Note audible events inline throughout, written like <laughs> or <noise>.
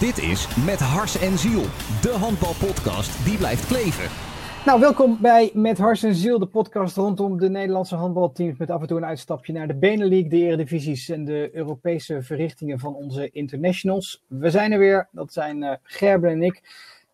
Dit is Met Hars en Ziel, de handbalpodcast die blijft kleven. Nou, welkom bij Met Hars en Ziel, de podcast rondom de Nederlandse handbalteams. Met af en toe een uitstapje naar de Benelux, de Eredivisies en de Europese verrichtingen van onze internationals. We zijn er weer, dat zijn uh, Gerben en ik.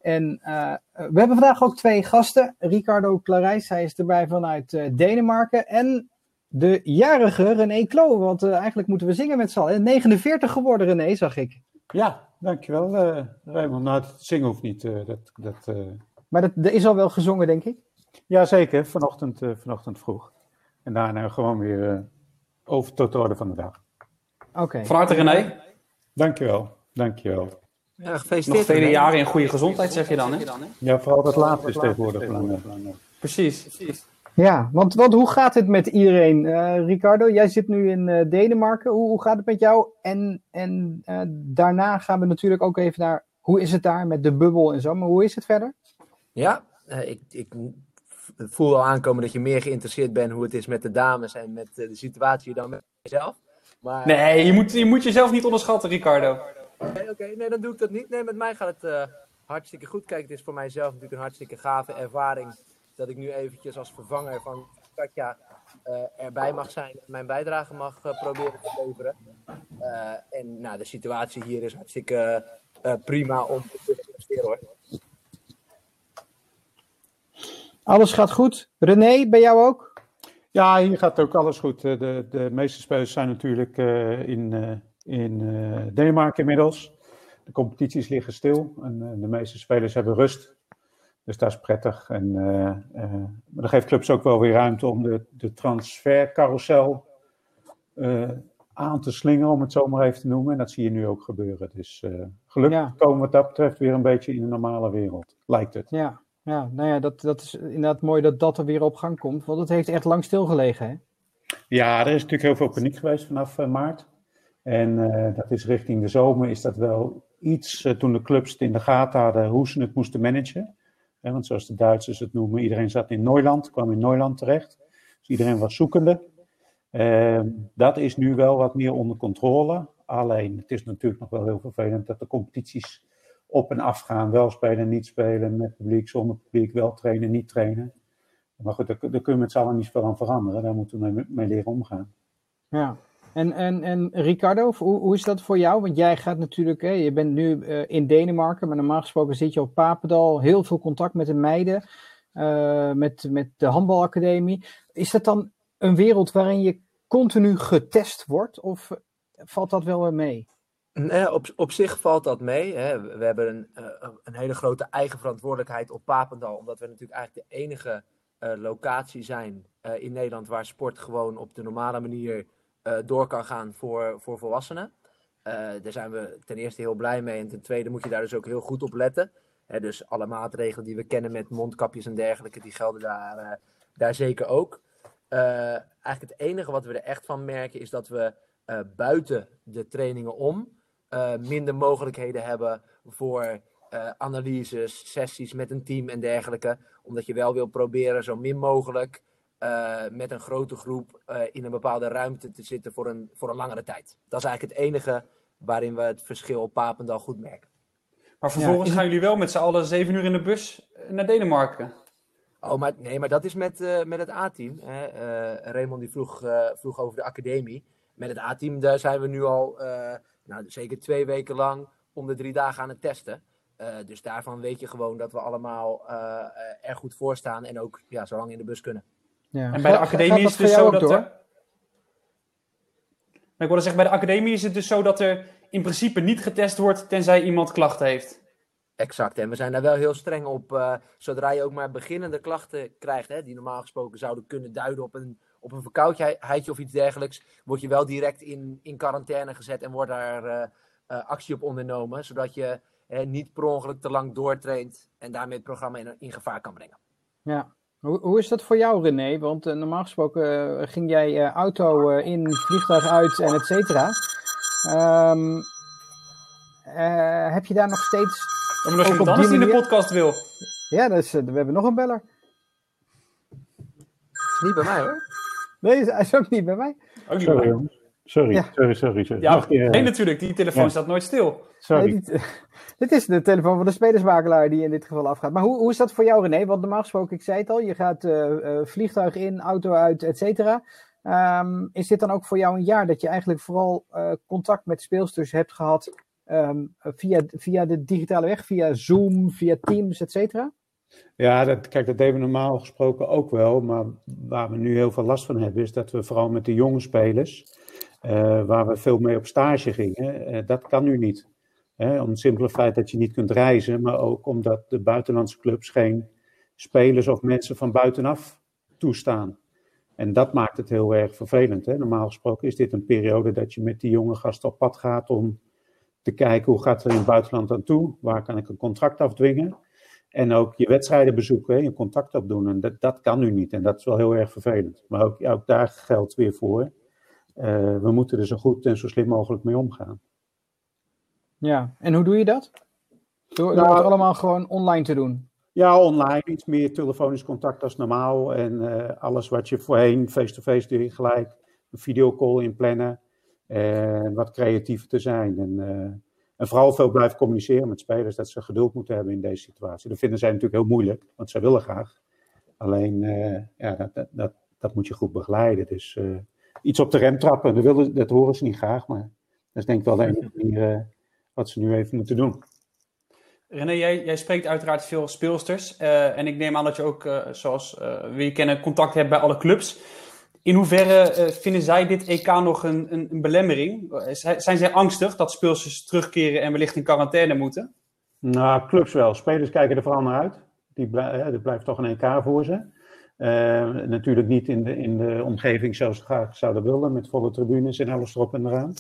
En uh, we hebben vandaag ook twee gasten. Ricardo Clarijs, hij is erbij vanuit uh, Denemarken. En de jarige René Klo, want eigenlijk moeten we zingen met z'n allen. 49 geworden René, zag ik. Ja, dankjewel uh, Raymond. Nou, het zingen hoeft niet. Uh, dat, dat, uh... Maar dat, er is al wel gezongen, denk ik? Jazeker, vanochtend, vanochtend vroeg. En daarna gewoon weer over tot de orde van de dag. Oké. Okay. Van harte René. Dankjewel, dankjewel. Ja, gefeliciteerd. Nog vele jaren in goede gezondheid, zeg je dan, hè? Ja, vooral dat laatste is tegenwoordig belangrijk. Precies, precies. Ja, want, want hoe gaat het met iedereen? Uh, Ricardo, jij zit nu in uh, Denemarken. Hoe, hoe, gaat het met jou? En, en uh, daarna gaan we natuurlijk ook even naar hoe is het daar met de bubbel en zo. Maar hoe is het verder? Ja, ik, ik voel al aankomen dat je meer geïnteresseerd bent hoe het is met de dames en met de situatie dan met jezelf. Maar... Nee, je moet, je moet jezelf niet onderschatten, Ricardo. Oké, okay, okay, nee, dan doe ik dat niet. Nee, met mij gaat het hartstikke goed. Kijk, het is voor mijzelf natuurlijk een hartstikke gave ervaring dat ik nu eventjes als vervanger van Katja uh, erbij mag zijn en mijn bijdrage mag uh, proberen te leveren. Uh, en nou, de situatie hier is hartstikke prima om te kunnen presteren hoor. Alles gaat goed. René, bij jou ook? Ja, hier gaat ook alles goed. De, de meeste spelers zijn natuurlijk in, in Denemarken inmiddels. De competities liggen stil en de meeste spelers hebben rust. Dus dat is prettig. En, uh, uh, maar dat geeft clubs ook wel weer ruimte om de, de transfercarousel uh, aan te slingen, om het zo maar even te noemen. En dat zie je nu ook gebeuren. Dus gelukkig ja. komen we wat dat betreft weer een beetje in de normale wereld, lijkt het. Ja, ja nou ja, dat, dat is inderdaad mooi dat dat er weer op gang komt. Want het heeft echt lang stilgelegen, hè? Ja, er is natuurlijk heel veel paniek geweest vanaf maart. En dat is richting de zomer is dat wel iets, toen de clubs het in de gaten hadden, hoe ze het moesten managen want zoals de Duitsers het noemen, iedereen zat in Neuland, kwam in Neuland terecht. Dus iedereen was zoekende. Uh, dat is nu wel wat meer onder controle. Alleen, het is natuurlijk nog wel heel vervelend dat de competities op en af gaan. Wel spelen, niet spelen, met publiek, zonder publiek, wel trainen, niet trainen. Maar goed, daar, kunnen we met z'n allen niet veel aan veranderen. Daar moeten we mee, mee leren omgaan. Ja, en, en, en Ricardo, hoe, hoe is dat voor jou? Want jij gaat natuurlijk, hè, je bent nu uh, in Denemarken, maar normaal gesproken zit je op Papendal, heel veel contact met de meiden, uh, met, met de handbalacademie. Is dat dan een wereld waarin je continu getest wordt, of valt dat wel weer mee? Op, op zich valt dat mee. Hè. We hebben een, uh, een hele grote eigen verantwoordelijkheid op Papendal, omdat we natuurlijk eigenlijk de enige locatie zijn in Nederland waar sport gewoon op de normale manier uh, door kan gaan voor, voor volwassenen. Uh, daar zijn we ten eerste heel blij mee. En ten tweede moet je daar dus ook heel goed op letten. dus alle maatregelen die we kennen met mondkapjes en dergelijke, die gelden daar, uh, daar zeker ook. eigenlijk het enige wat we er echt van merken is dat we buiten de trainingen om minder mogelijkheden hebben voor analyses, sessies met een team en dergelijke. Omdat je wel wil proberen zo min mogelijk uh, met een grote groep uh, in een bepaalde ruimte te zitten voor een, voor een langere tijd. Dat is eigenlijk het enige waarin we het verschil op Papendal goed merken. Maar vervolgens ja, gaan jullie wel met z'n allen zeven uur in de bus naar Denemarken. Oh, maar nee, maar dat is met, uh, met het A-team. Raymond die vroeg, vroeg over de academie. Met het A-team daar zijn we nu al nou, zeker twee weken lang om de drie dagen aan het testen. dus daarvan weet je gewoon dat we allemaal er goed voor staan en ook ja, zo lang in de bus kunnen. Ja. En bij de academie is het dus zo dat er... Ik wilde zeggen, bij de academie is het dus zo dat er in principe niet getest wordt tenzij iemand klachten heeft. Exact, en we zijn daar wel heel streng op. Uh, zodra je ook maar beginnende klachten krijgt, hè, die normaal gesproken zouden kunnen duiden op een, op een verkoudheidje of iets dergelijks, word je wel direct in, in quarantaine gezet en wordt daar uh, uh, actie op ondernomen, zodat je niet per ongeluk te lang doortraint en daarmee het programma in, in gevaar kan brengen. Ja, hoe, hoe is dat voor jou, René? Want uh, normaal gesproken uh, ging jij uh, auto in, vliegtuig uit en et cetera. Um, heb je daar nog steeds. Maar nog iemand anders die in de podcast wil. Ja, dus, we hebben nog een beller. Is niet bij mij hoor. Nee, hij is ook niet bij mij. Ook niet Sorry, jongens. Sorry, Ja. sorry, sorry. sorry. Ja, Nog een keer, nee, eh, natuurlijk. Die telefoon ja. staat nooit stil. sorry. Nee, dit, <laughs> dit is de telefoon van de spelersmakelaar die in dit geval afgaat. Maar hoe, hoe is dat voor jou, René? Want normaal gesproken, ik zei het al, je gaat eh, eh, vliegtuig in, auto uit, et cetera. Ehm, is dit dan ook voor jou een jaar dat je eigenlijk vooral eh, contact met speelsters hebt gehad ehm, via, via de digitale weg, via Zoom, via Teams, et cetera? Ja, dat, kijk, dat deden we normaal gesproken ook wel. Maar waar we nu heel veel last van hebben, is dat we vooral met de jonge spelers, eh, waar we veel mee op stage gingen, eh, dat kan nu niet. Hè, om het simpele feit dat je niet kunt reizen, maar ook omdat de buitenlandse clubs geen spelers of mensen van buitenaf toestaan. En dat maakt het heel erg vervelend. Hè? Normaal gesproken is dit een periode dat je met die jonge gasten op pad gaat om te kijken hoe gaat het in het buitenland aan toe, waar kan ik een contract afdwingen. En ook je wedstrijden bezoeken, hè, je contact opdoen. En dat, dat kan nu niet. En dat is wel heel erg vervelend. Maar ook, ook daar geldt weer voor. Eh, we moeten er zo goed en zo slim mogelijk mee omgaan. Ja, en hoe doe je dat? Door, door Nou, het allemaal gewoon online te doen. Ja, online iets meer telefonisch contact als normaal. En eh, alles wat je voorheen face-to-face doe je gelijk een videocall inplannen. En wat creatiever te zijn. En, eh, en vooral veel blijven communiceren met spelers. Dat ze geduld moeten hebben in deze situatie. Dat vinden zij natuurlijk heel moeilijk, want zij willen graag. Alleen, ja, dat, dat, dat, dat moet je goed begeleiden. Dus iets op de rem trappen, dat, willen, dat horen ze niet graag. Maar dat is denk ik wel de enige manier eh, wat ze nu even moeten doen. René, jij, jij spreekt uiteraard veel speelsters. eh, en ik neem aan dat je ook, eh, zoals eh, we je kennen, contact hebt bij alle clubs. In hoeverre eh, vinden zij dit EK nog een, een, een belemmering? Zijn zijn zij angstig dat speelsters terugkeren en wellicht in quarantaine moeten? Nou, clubs wel. Spelers kijken er vooral naar uit. Die blij, hè, er blijft toch een EK voor ze. Eh, natuurlijk niet in de, in de omgeving zoals ze graag zouden willen, met volle tribunes en alles erop en eraan.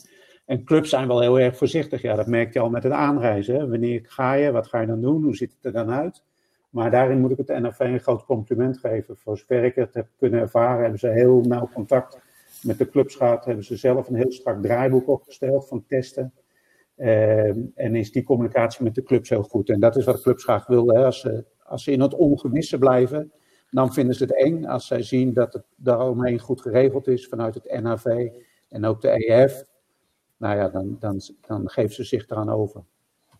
En clubs zijn wel heel erg voorzichtig. Ja, dat merk je al met het aanreizen. Hè. Wanneer ga je? Wat ga je dan doen? Hoe ziet het er dan uit? Maar daarin moet ik het NFV een groot compliment geven. Voor zover ik het heb kunnen ervaren, hebben ze heel nauw contact met de clubs gehad. Hebben ze zelf een heel strak draaiboek opgesteld van testen. Ehm, en is die communicatie met de clubs heel goed. En dat is wat clubs graag willen. Hè. Als, ze, als ze in het ongewisse blijven, dan vinden ze het eng. Als zij zien dat het daaromheen goed geregeld is vanuit het NHV en ook de EF. Nou ja, dan, dan, dan geven ze zich eraan over.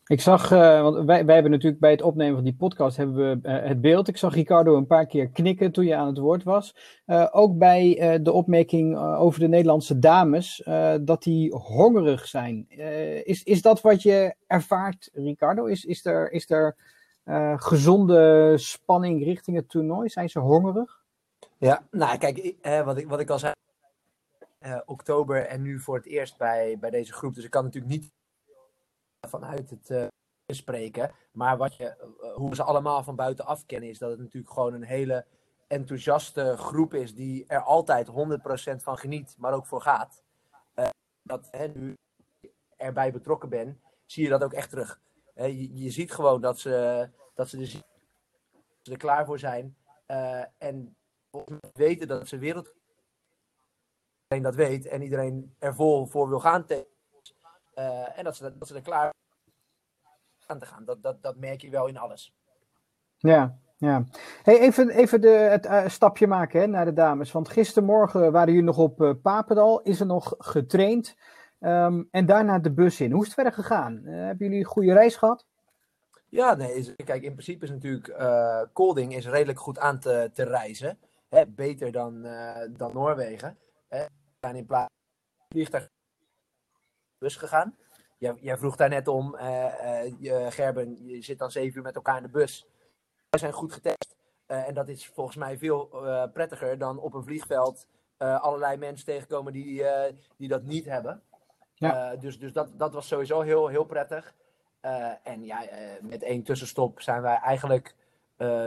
Ik zag, eh, want wij, wij hebben natuurlijk bij het opnemen van die podcast hebben we eh, het beeld. Ik zag Ricardo een paar keer knikken toen je aan het woord was. Eh, ook bij de opmerking over de Nederlandse dames, dat die hongerig zijn. Is, is dat wat je ervaart, Ricardo? Is, is er, is er eh, gezonde spanning richting het toernooi? Zijn ze hongerig? Ja, nou kijk, eh, wat, ik, wat ik al zei, eh, oktober en nu voor het eerst bij, bij deze groep. Dus ik kan natuurlijk niet vanuit het eh, spreken. Maar wat je, hoe we ze allemaal van buitenaf kennen, is dat het natuurlijk gewoon een hele enthousiaste groep is die er altijd 100% van geniet, maar ook voor gaat. Eh, dat hè, nu erbij betrokken ben, zie je dat ook echt terug. Je, je ziet gewoon dat ze, dat ze, er, er klaar voor zijn. Eh, en weten dat ze wereld. Iedereen dat weet en iedereen er vol voor wil gaan. tegen. Eh, en dat ze, dat ze er klaar aan te gaan. Dat, dat, dat merk je wel in alles. Ja, ja. Hey, even even de, het eh, stapje maken hè, naar de dames. Want gistermorgen waren jullie nog op Papendal. Is er nog getraind. Ehm, en daarna de bus in. Hoe is het verder gegaan? Eh, hebben jullie een goede reis gehad? Ja, nee, kijk, in principe is natuurlijk eh Colding is redelijk goed aan te, te reizen. Hè, beter dan, eh, dan Noorwegen. Hè. We zijn in plaats van vliegtuig bus gegaan. Jij, jij vroeg daar net om, Gerben, je zit dan zeven uur met elkaar in de bus. Wij zijn goed getest. En dat is volgens mij veel prettiger dan op een vliegveld allerlei mensen tegenkomen die, die dat niet hebben. Ja. Eh, dus dus dat, dat was sowieso heel, heel prettig. Eh, en ja, eh, met één tussenstop zijn wij eigenlijk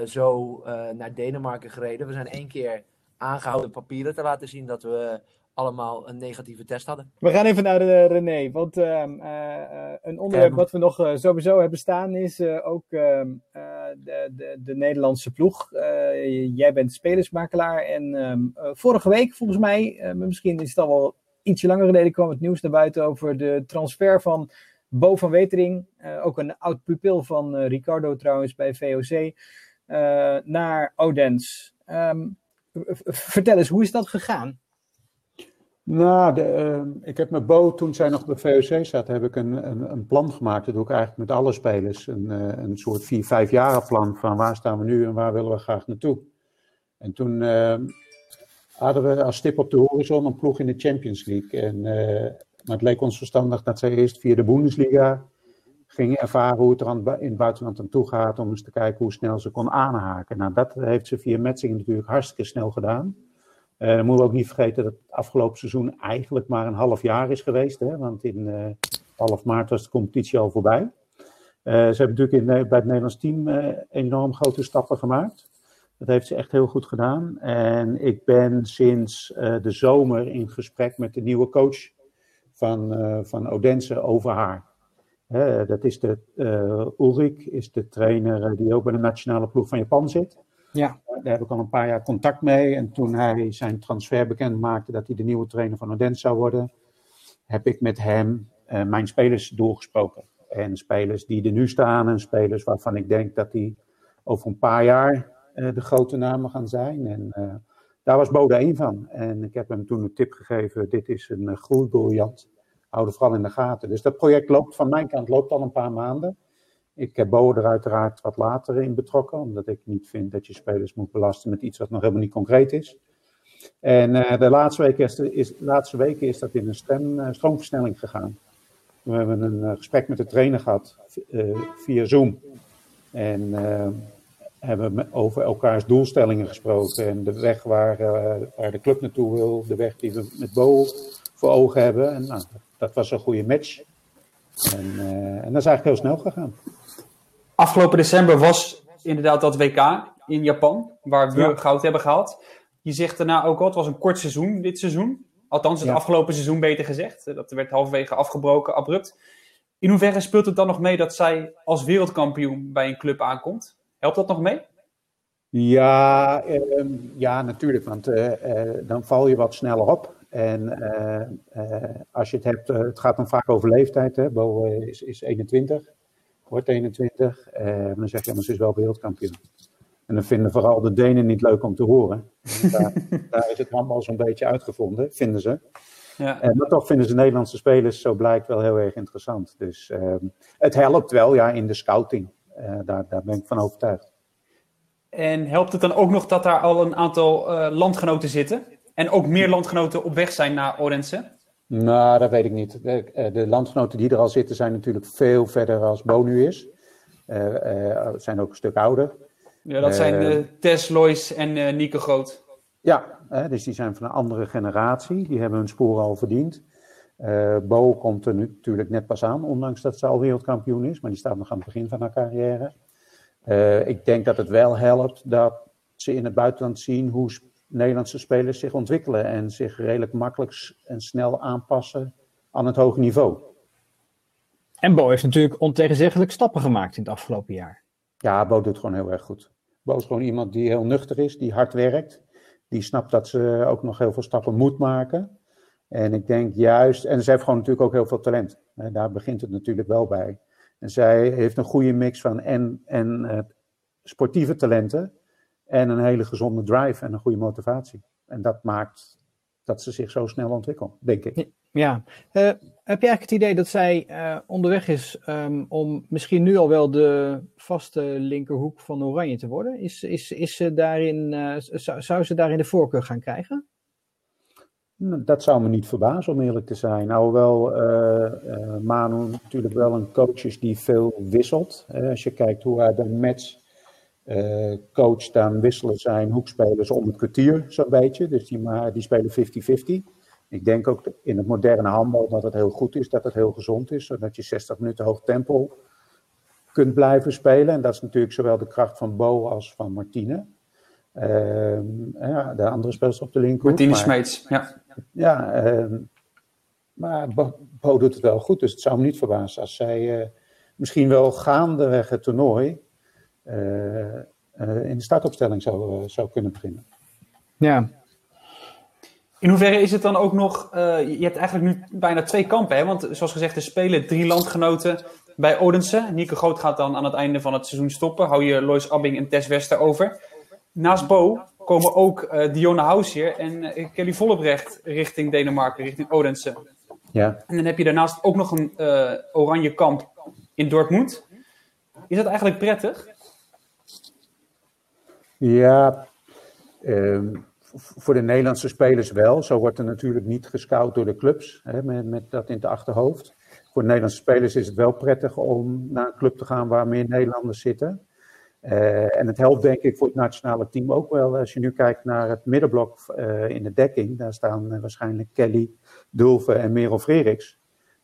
zo naar Denemarken gereden. We zijn één keer aangehouden papieren te laten zien dat we allemaal een negatieve test hadden. We gaan even naar de René. Want een onderwerp wat we nog sowieso hebben staan is ook de, de, de Nederlandse ploeg. Jij bent spelersmakelaar. En ehm, eh, vorige week, volgens mij, misschien is het al wel ietsje langer geleden, kwam het nieuws naar buiten over de transfer van Bo van Wetering. eh, ook een oud pupil van eh, Ricardo trouwens bij VOC. eh, naar Odense. Ehm, vertel eens, hoe is dat gegaan? Nou, de, ehm, ik heb met Bo, toen zij nog bij VOC zat, heb ik een, een, een, plan gemaakt. Dat doe ik eigenlijk met alle spelers. Een, een soort vier, vijf jaren plan van waar staan we nu en waar willen we graag naartoe. En toen ehm, hadden we als stip op de horizon een ploeg in de Champions League. En, uh, maar het leek ons verstandig dat zij eerst via de Bundesliga gingen ervaren hoe het er in het buitenland aan toe gaat. Om eens te kijken hoe snel ze kon aanhaken. Nou, dat heeft ze via Metzingen natuurlijk hartstikke snel gedaan. Uh, dan moeten we ook niet vergeten dat het afgelopen seizoen eigenlijk maar een half jaar is geweest. Hè? Want in uh, half maart was de competitie al voorbij. Ze hebben natuurlijk in, bij het Nederlands team enorm grote stappen gemaakt. Dat heeft ze echt heel goed gedaan. En ik ben sinds de zomer in gesprek met de nieuwe coach van, van Odense over haar. dat is de Ulrik, is de trainer die ook bij de nationale ploeg van Japan zit. Ja. Daar heb ik al een paar jaar contact mee. En toen hij zijn transfer bekend maakte dat hij de nieuwe trainer van Odense zou worden, heb ik met hem uh, mijn spelers doorgesproken. En spelers die er nu staan en spelers waarvan ik denk dat die over een paar jaar uh, de grote namen gaan zijn. En uh, daar was Bode één van. En ik heb hem toen een tip gegeven, dit is een groeibriljant. Hou er vooral in de gaten. Dus dat project loopt van mijn kant loopt al een paar maanden. Ik heb Bo er uiteraard wat later in betrokken, omdat ik niet vind dat je spelers moet belasten met iets wat nog helemaal niet concreet is. En de laatste weken is, laatste weken is dat in een stem, stroomversnelling gegaan. We hebben een gesprek met de trainer gehad via Zoom. En hebben we over elkaars doelstellingen gesproken. En de weg waar, waar de club naartoe wil, de weg die we met Bo voor ogen hebben. En nou, dat was een goede match. En, en dat is eigenlijk heel snel gegaan. Afgelopen december was inderdaad dat WK in Japan, waar we ja. goud hebben gehaald. Je zegt daarna ook al, het was een kort seizoen dit seizoen. Althans, het ja. afgelopen seizoen beter gezegd. Dat werd halverwege afgebroken, abrupt. In hoeverre speelt het dan nog mee dat zij als wereldkampioen bij een club aankomt? Helpt dat nog mee? Ja, eh, ja natuurlijk, want eh, eh, dan val je wat sneller op. En als je het hebt, het gaat dan vaak over leeftijd. Hè? Bo is, is 21 wordt 21. Uh, dan zeg je, maar ze is wel wereldkampioen. En dan vinden vooral de Denen niet leuk om te horen. Daar, <laughs> daar, is het handbal zo'n beetje uitgevonden, vinden ze. Ja. Uh, maar toch vinden ze Nederlandse spelers, zo blijkt, wel heel erg interessant. Dus uh, het helpt wel ja, in de scouting. Uh, daar, daar ben ik van overtuigd. En helpt het dan ook nog dat daar al een aantal landgenoten zitten? En ook meer landgenoten op weg zijn naar Orense? Nou, dat weet ik niet. De, de, landgenoten die er al zitten zijn natuurlijk veel verder als Bo nu is. Uh, uh, zijn ook een stuk ouder. Ja, dat zijn Tess, Lois en Nieke Groot. Ja, dus die zijn van een andere generatie. Die hebben hun sporen al verdiend. Bo komt er nu natuurlijk net pas aan, ondanks dat ze al wereldkampioen is. Maar die staat nog aan het begin van haar carrière. ik denk dat het wel helpt dat ze in het buitenland zien hoe Nederlandse spelers zich ontwikkelen en zich redelijk makkelijk en snel aanpassen aan het hoge niveau. En Bo heeft natuurlijk ontegenzeggelijk stappen gemaakt in het afgelopen jaar. Ja, Bo doet gewoon heel erg goed. Bo is gewoon iemand die heel nuchter is, die hard werkt. Die snapt dat ze ook nog heel veel stappen moet maken. En ik denk juist, en ze heeft gewoon natuurlijk ook heel veel talent. Daar begint het natuurlijk wel bij. En zij heeft een goede mix van en, en uh, sportieve talenten en een hele gezonde drive en een goede motivatie. En dat maakt dat ze zich zo snel ontwikkelt, denk ik. Ja. Uh, heb je eigenlijk het idee dat zij onderweg is um, om misschien nu al wel de vaste linkerhoek van Oranje te worden? Is, is, is ze daarin, zou, zou ze daarin de voorkeur gaan krijgen? Dat zou me niet verbazen, om eerlijk te zijn. Nou, wel Manu natuurlijk wel een coach is die veel wisselt. als je kijkt hoe hij de match uh, coach, dan wisselen zijn hoekspelers om het kwartier zo'n beetje. Dus die, maar, die spelen 50-50. Ik denk ook in het moderne handbal dat het heel goed is, dat het heel gezond is. Zodat je 60 minuten hoog tempo kunt blijven spelen. En dat is natuurlijk zowel de kracht van Bo als van Martine. Uh, ja, de andere spelers op de linker. Martine Smeets, ja. Ja, uh, maar Bo, Bo, doet het wel goed. Dus het zou me niet verbazen als zij uh, misschien wel gaandeweg het toernooi uh, in de startopstelling zou, zou kunnen beginnen. Ja. In hoeverre is het dan ook nog, je hebt eigenlijk nu bijna twee kampen, hè? want zoals gezegd, er spelen drie landgenoten bij Odense. Nieke Groot gaat dan aan het einde van het seizoen stoppen. Hou je Lois Abbing en Tess Wester over. Naast Bo komen ook uh, Dionne Housier en uh, Kelly Vollebrecht richting Denemarken, richting Odense. Ja. En dan heb je daarnaast ook nog een uh, oranje kamp in Dortmund. Is dat eigenlijk prettig? Ja, ehm, voor de Nederlandse spelers wel. Zo wordt er natuurlijk niet gescout door de clubs, hè, met, met dat in het achterhoofd. Voor de Nederlandse spelers is het wel prettig om naar een club te gaan waar meer Nederlanders zitten. Uh, en het helpt denk ik voor het nationale team ook wel. Als je nu kijkt naar het middenblok uh, in de dekking, daar staan uh, waarschijnlijk Kelly, Dulve en Merel Freriks.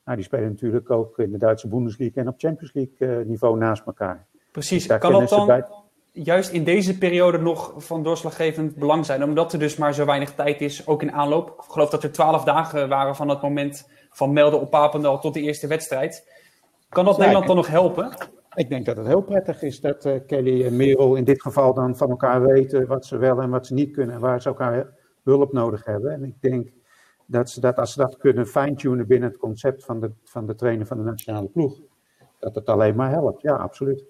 Nou, die spelen natuurlijk ook in de Duitse Bundesliga en op Champions League niveau naast elkaar. Precies, dus kan dat dan bij... juist in deze periode nog van doorslaggevend belang zijn? Omdat er dus maar zo weinig tijd is, ook in aanloop. Ik geloof dat er twaalf dagen waren van het moment van melden op Papendal tot de eerste wedstrijd. Kan dat ja, Nederland dan nog helpen? Ik denk dat het heel prettig is dat uh, Kelly en Merel in dit geval dan van elkaar weten wat ze wel en wat ze niet kunnen en waar ze elkaar hulp nodig hebben. En ik denk dat, ze dat als ze dat kunnen fine-tunen binnen het concept van de, van de trainer van de nationale ploeg, dat het alleen maar helpt. Ja, absoluut.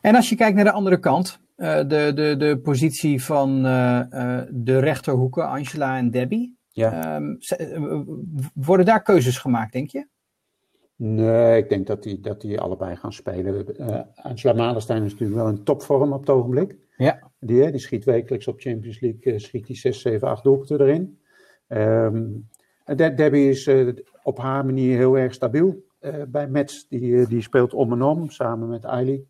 En als je kijkt naar de andere kant, uh, de, de, de positie van uh, de rechterhoeken, Angela en Debbie. Ja. Um, worden daar keuzes gemaakt, denk je? Nee, ik denk dat die, dat die allebei gaan spelen. Uh, Angela Malenstein is natuurlijk wel in topvorm op het ogenblik. Ja. Die, die schiet wekelijks op Champions League, uh, schiet die 6, 7, 8 doelpunten erin. Um, De Debbie is uh, op haar manier heel erg stabiel bij Mets. Die, die speelt om en om, samen met Eili.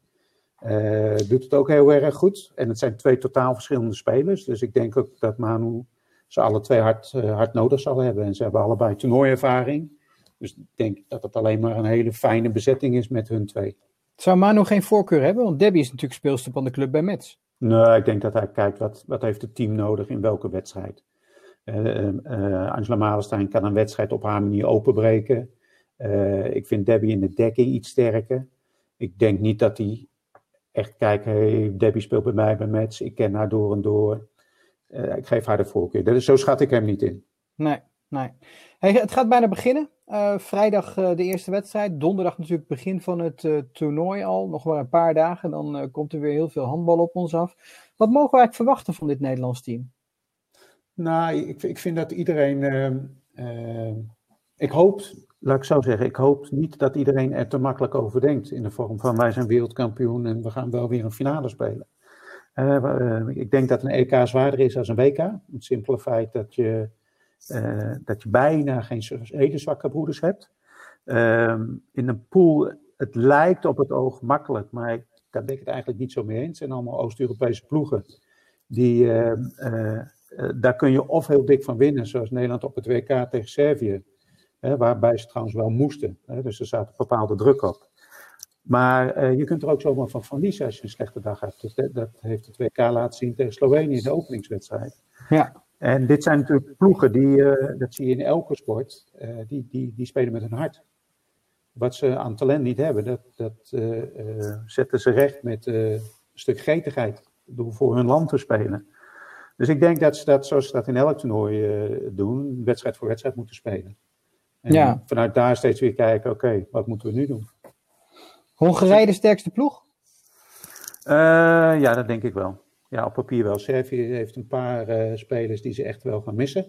doet het ook heel erg goed. En het zijn twee totaal verschillende spelers. Dus ik denk ook dat Manu ze alle twee hard, hard nodig zal hebben. En ze hebben allebei toernooiervaring. Dus ik denk dat het alleen maar een hele fijne bezetting is met hun twee. Zou Manu geen voorkeur hebben? Want Debbie is natuurlijk speelster van de club bij Mets. Nee, ik denk dat hij kijkt wat, wat heeft het team nodig in welke wedstrijd. Uh, uh, Angela Malenstein kan een wedstrijd op haar manier openbreken. Uh, ik vind Debbie in de dekking iets sterker. Ik denk niet dat hij echt kijkt, hey, Debbie speelt bij mij bij Mets, ik ken haar door en door. ik geef haar de voorkeur. Dus zo schat ik hem niet in. Nee, nee. Hey, het gaat bijna beginnen. Uh, vrijdag uh, de eerste wedstrijd. Donderdag natuurlijk begin van het uh, toernooi al. Nog maar een paar dagen. Dan komt er weer heel veel handbal op ons af. Wat mogen we eigenlijk verwachten van dit Nederlands team? Nou, ik, ik vind dat iedereen. ik hoop, laat ik zo zeggen, ik hoop niet dat iedereen er te makkelijk over denkt. In de vorm van wij zijn wereldkampioen en we gaan wel weer een finale spelen. ik denk dat een EK zwaarder is dan een WK. Het simpele feit dat je. Uh, dat je bijna geen hele zwakke broeders hebt. Uh, in een pool, het lijkt op het oog makkelijk, maar ik, daar ben ik het eigenlijk niet zo mee eens. Het zijn allemaal Oost-Europese ploegen. Die, uh, daar kun je of heel dik van winnen, zoals Nederland op het WK tegen Servië. waarbij ze trouwens wel moesten. Hè, dus er zat bepaalde druk op. Maar je kunt er ook zomaar van verliezen als je een slechte dag hebt. Dus dat, dat heeft het WK laten zien tegen Slovenië in de openingswedstrijd. Ja. En dit zijn natuurlijk ploegen, die, uh, dat zie je in elke sport, uh, die, die, die spelen met hun hart. Wat ze aan talent niet hebben, dat, dat uh, zetten ze recht met een stuk gretigheid door voor hun land te spelen. Dus ik denk dat ze dat, zoals ze dat in elk toernooi doen, wedstrijd voor wedstrijd moeten spelen. En ja. vanuit daar steeds weer kijken, oké, okay, wat moeten we nu doen? Hongarije de sterkste ploeg? ja, dat denk ik wel ja, op papier wel. Servië heeft een paar uh, spelers die ze echt wel gaan missen.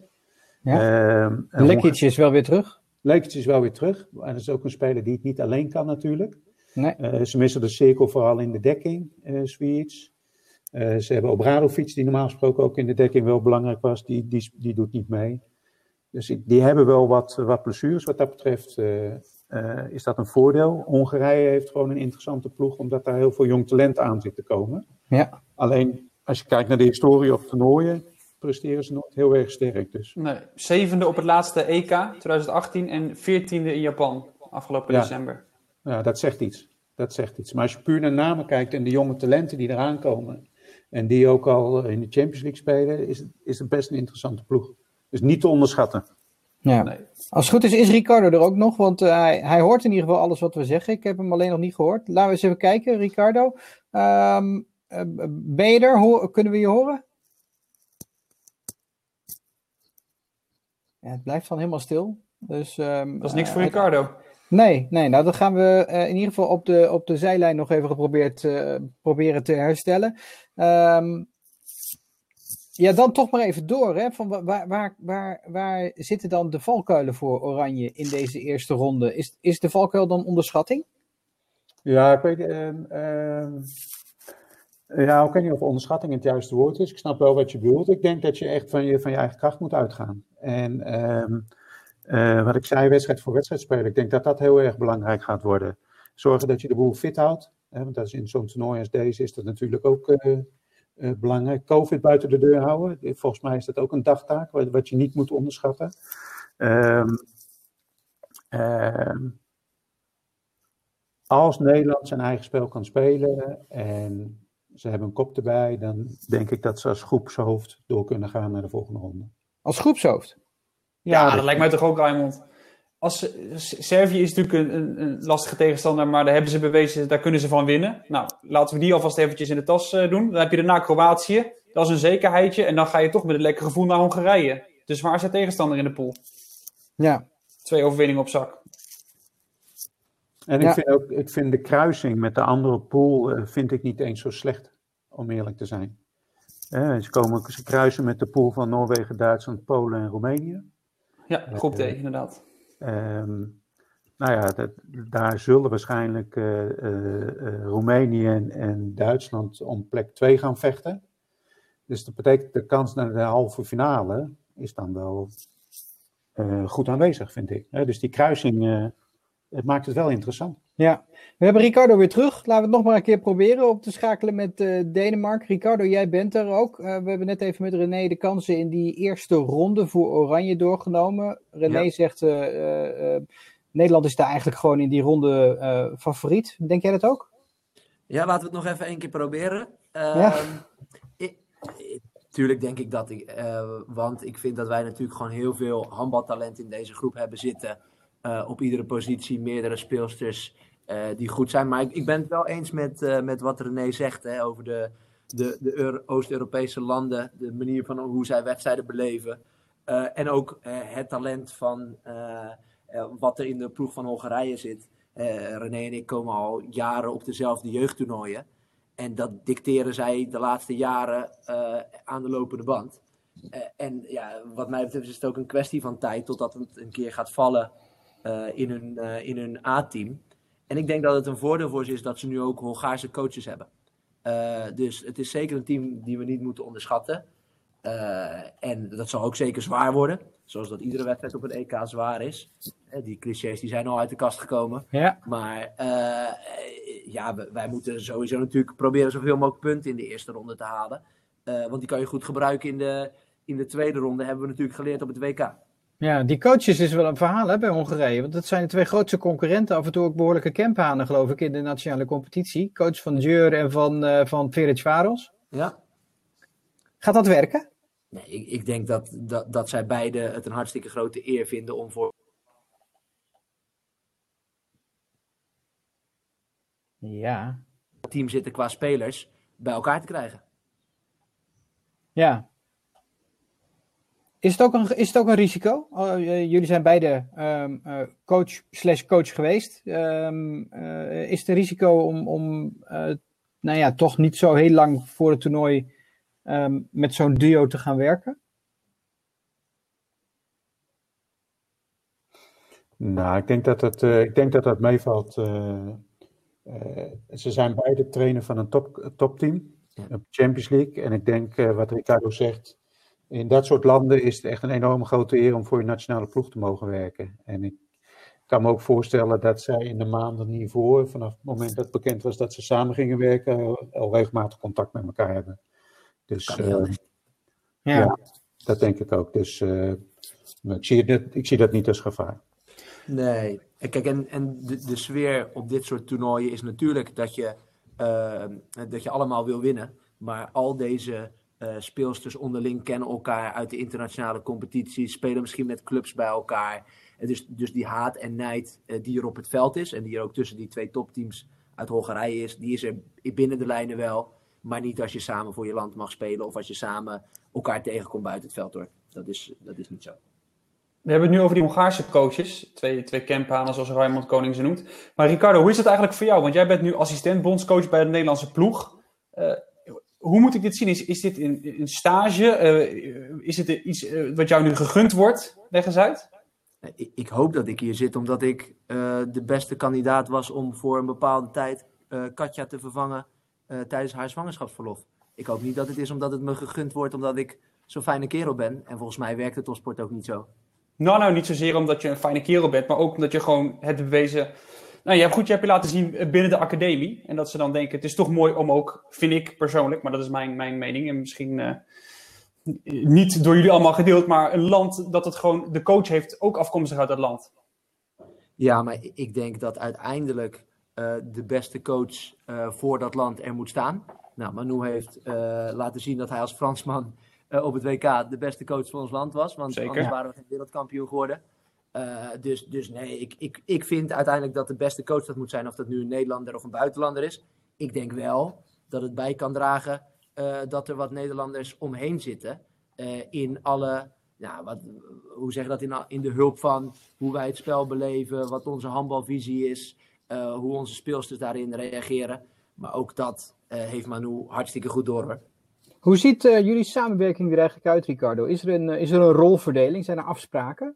Ja. Uh, Lekic is wel weer terug. Lekic is wel weer terug. En dat is ook een speler die het niet alleen kan natuurlijk. Nee. Uh, ze missen de cirkel vooral in de dekking, uh, Sweets. ze hebben Obradovic, die normaal gesproken ook in de dekking wel belangrijk was. Die, die, die doet niet mee. Dus die hebben wel wat, wat blessures. Wat dat betreft is dat een voordeel. Hongarije heeft gewoon een interessante ploeg, omdat daar heel veel jong talent aan zit te komen. Ja. Alleen als je kijkt naar de historie op toernooien, presteren ze nooit heel erg sterk. Dus. Nee, zevende op het laatste EK 2018 en veertiende in Japan afgelopen ja. december. Ja, dat zegt iets. Dat zegt iets. Maar als je puur naar namen kijkt en de jonge talenten die eraan komen, en die ook al in de Champions League spelen, is het, is het best een interessante ploeg. Dus niet te onderschatten. Ja. Nee. Als het goed is, is Ricardo er ook nog, want uh, hij, hij hoort in ieder geval alles wat we zeggen. Ik heb hem alleen nog niet gehoord. Laten we eens even kijken, Ricardo. Um, ben je er? Ho kunnen we je horen? Ja, het blijft dan helemaal stil. Dus, um, dat is niks voor uh, Ricardo. Nee, nee, nou dan gaan we uh, in ieder geval op de, op de zijlijn nog even geprobeerd uh, proberen te herstellen. Ehm, ja, dan toch maar even door. Hè? Van waar, waar, waar, waar zitten dan de valkuilen voor Oranje in deze eerste ronde? Is, is de valkuil dan onderschatting? Ja, ik weet, ehm, ehm, ja, ik weet niet of onderschatting het juiste woord is. Ik snap wel wat je bedoelt. Ik denk dat je echt van je, van je eigen kracht moet uitgaan. En ehm, eh, wat ik zei, wedstrijd voor wedstrijd spelen. Ik denk dat dat heel erg belangrijk gaat worden. Zorgen dat je de boel fit houdt. Hè, want dat is in zo'n toernooi als deze is dat natuurlijk ook uh, uh, belangrijk. Covid buiten de deur houden. Volgens mij is dat ook een dagtaak wat, je niet moet onderschatten. Um, als Nederland zijn eigen spel kan spelen en ze hebben een kop erbij, dan denk ik dat ze als groepshoofd door kunnen gaan naar de volgende ronde. Als groepshoofd? Ja, ja dat, lijkt mij toch ook, Raymond. Als, Servië is natuurlijk een, een, een, lastige tegenstander, maar daar hebben ze bewezen, daar kunnen ze van winnen. Nou, laten we die alvast eventjes in de tas uh, doen. Dan heb je daarna Kroatië, dat is een zekerheidje. En dan ga je toch met een lekker gevoel naar Hongarije. Dus waar is de tegenstander in de pool? Ja. Twee overwinningen op zak. En ik, vind ook, ik vind de kruising met de andere pool uh, vind ik niet eens zo slecht, om eerlijk te zijn. Uh, ze, komen, ze kruisen met de pool van Noorwegen, Duitsland, Polen en Roemenië. Ja, groep D, uh, inderdaad. Um, nou ja, dat, daar zullen waarschijnlijk Roemenië en, en, Duitsland om plek 2 gaan vechten. Dus dat betekent de kans naar de halve finale is dan wel goed aanwezig, vind ik. dus die kruising het maakt het wel interessant. Ja, we hebben Ricardo weer terug. Laten we het nog maar een keer proberen op te schakelen met uh, Denemarken. Ricardo, jij bent er ook. Uh, we hebben net even met René de kansen in die eerste ronde voor Oranje doorgenomen. René ja. zegt, uh, Nederland is daar eigenlijk gewoon in die ronde favoriet. Denk jij dat ook? Ja, laten we het nog even één keer proberen. Ja. Ik, tuurlijk denk ik dat ik, want ik vind dat wij natuurlijk gewoon heel veel handbaltalent in deze groep hebben zitten uh, op iedere positie meerdere speelsters uh, die goed zijn. Maar ik, ik, ben het wel eens met, uh, met wat René zegt hè, over de, de, de Oost-Europese landen, de manier van hoe zij wedstrijden beleven. en ook het talent van wat er in de ploeg van Hongarije zit. René en ik komen al jaren op dezelfde jeugdtoernooien. En dat dicteren zij de laatste jaren aan de lopende band. en ja, wat mij betreft is het ook een kwestie van tijd totdat het een keer gaat vallen in hun, uh, in hun A-team. En ik denk dat het een voordeel voor ze is dat ze nu ook Hongaarse coaches hebben. Uh, dus het is zeker een team die we niet moeten onderschatten. en dat zal ook zeker zwaar worden. Zoals dat iedere wedstrijd op een EK zwaar is. die clichés die zijn al uit de kast gekomen. Ja. Maar ja, wij moeten sowieso natuurlijk proberen zoveel mogelijk punten in de eerste ronde te halen. want die kan je goed gebruiken in de, in de tweede ronde, hebben we natuurlijk geleerd op het WK. Ja, die coaches is wel een verhaal hè, bij Hongarije. Want dat zijn de twee grootste concurrenten. Af en toe ook behoorlijke campanen, geloof ik, in de nationale competitie. Coach van Djur en van, uh, van Varos. Ja. Gaat dat werken? Nee, ik, ik denk dat, dat, dat zij beide het een hartstikke grote eer vinden om voor. Ja. team zitten qua spelers bij elkaar te krijgen. Ja, is het ook een, is het ook een risico? Uh, jullie zijn beide um, uh, coach slash coach geweest. Um, uh, is het een risico om, om nou ja, toch niet zo heel lang voor het toernooi um, met zo'n duo te gaan werken? Nou, ik denk dat het, ik denk dat, dat meevalt. ze zijn beide trainer van een top, topteam, ja. Champions League. En ik denk, wat Ricardo zegt, in dat soort landen is het echt een enorme grote eer om voor je nationale ploeg te mogen werken. En ik kan me ook voorstellen dat zij in de maanden hiervoor, vanaf het moment dat bekend was dat ze samen gingen werken, al regelmatig contact met elkaar hebben. Dus uh, ja. ja. dat denk ik ook. Dus uh, ik, zie het, ik zie dat niet als gevaar. Nee, kijk, en, en de, de sfeer op dit soort toernooien is natuurlijk dat je, uh, dat je allemaal wil winnen. Maar al deze uh, speelsters onderling kennen elkaar uit de internationale competitie, spelen misschien met clubs bij elkaar. En dus, dus die haat en nijd uh, die er op het veld is en die er ook tussen die twee topteams uit Hongarije is, die is er binnen de lijnen wel. Maar niet als je samen voor je land mag spelen of als je samen elkaar tegenkomt buiten het veld hoor. Dat is, dat is niet zo. We hebben het nu over die Hongaarse coaches. Twee, twee campanen, zoals Raymond Koning ze noemt. Maar Ricardo, hoe is dat eigenlijk voor jou? Want jij bent nu assistent bondscoach bij de Nederlandse ploeg. Uh, hoe moet ik dit zien? Is, is dit een, een stage? Uh, is het iets uh, wat jou nu gegund wordt? Leg eens uit. Ik, ik hoop dat ik hier zit omdat ik uh, de beste kandidaat was om voor een bepaalde tijd Katja te vervangen tijdens haar zwangerschapsverlof. Ik hoop niet dat het is omdat het me gegund wordt omdat ik zo'n fijne kerel ben. En volgens mij werkt het op sport ook niet zo. Nou, nou, niet zozeer omdat je een fijne kerel bent, maar ook omdat je gewoon hebt bewezen nou, je hebt goed, je hebt je laten zien binnen de academie. En dat ze dan denken, het is toch mooi om ook, vind ik persoonlijk, maar dat is mijn, mijn mening. En misschien uh, niet door jullie allemaal gedeeld, maar een land dat het gewoon, de coach heeft ook afkomstig uit dat land. Ja, maar ik denk dat uiteindelijk uh, de beste coach uh, voor dat land er moet staan. Nou, Manu heeft laten zien dat hij als Fransman op het WK de beste coach van ons land was. Want Zeker. anders waren we geen wereldkampioen geworden. Uh, dus, dus nee, ik, ik, ik vind uiteindelijk dat de beste coach dat moet zijn, of dat nu een Nederlander of een buitenlander is. Ik denk wel dat het bij kan dragen uh, dat er wat Nederlanders omheen zitten. Uh, in alle, nou, wat, hoe zeg je dat, in, in de hulp van hoe wij het spel beleven, wat onze handbalvisie is, hoe onze speelsters daarin reageren. Maar ook dat heeft Manu hartstikke goed door. Hoe ziet jullie samenwerking er eigenlijk uit, Ricardo? Is er een, is er een rolverdeling? Zijn er afspraken?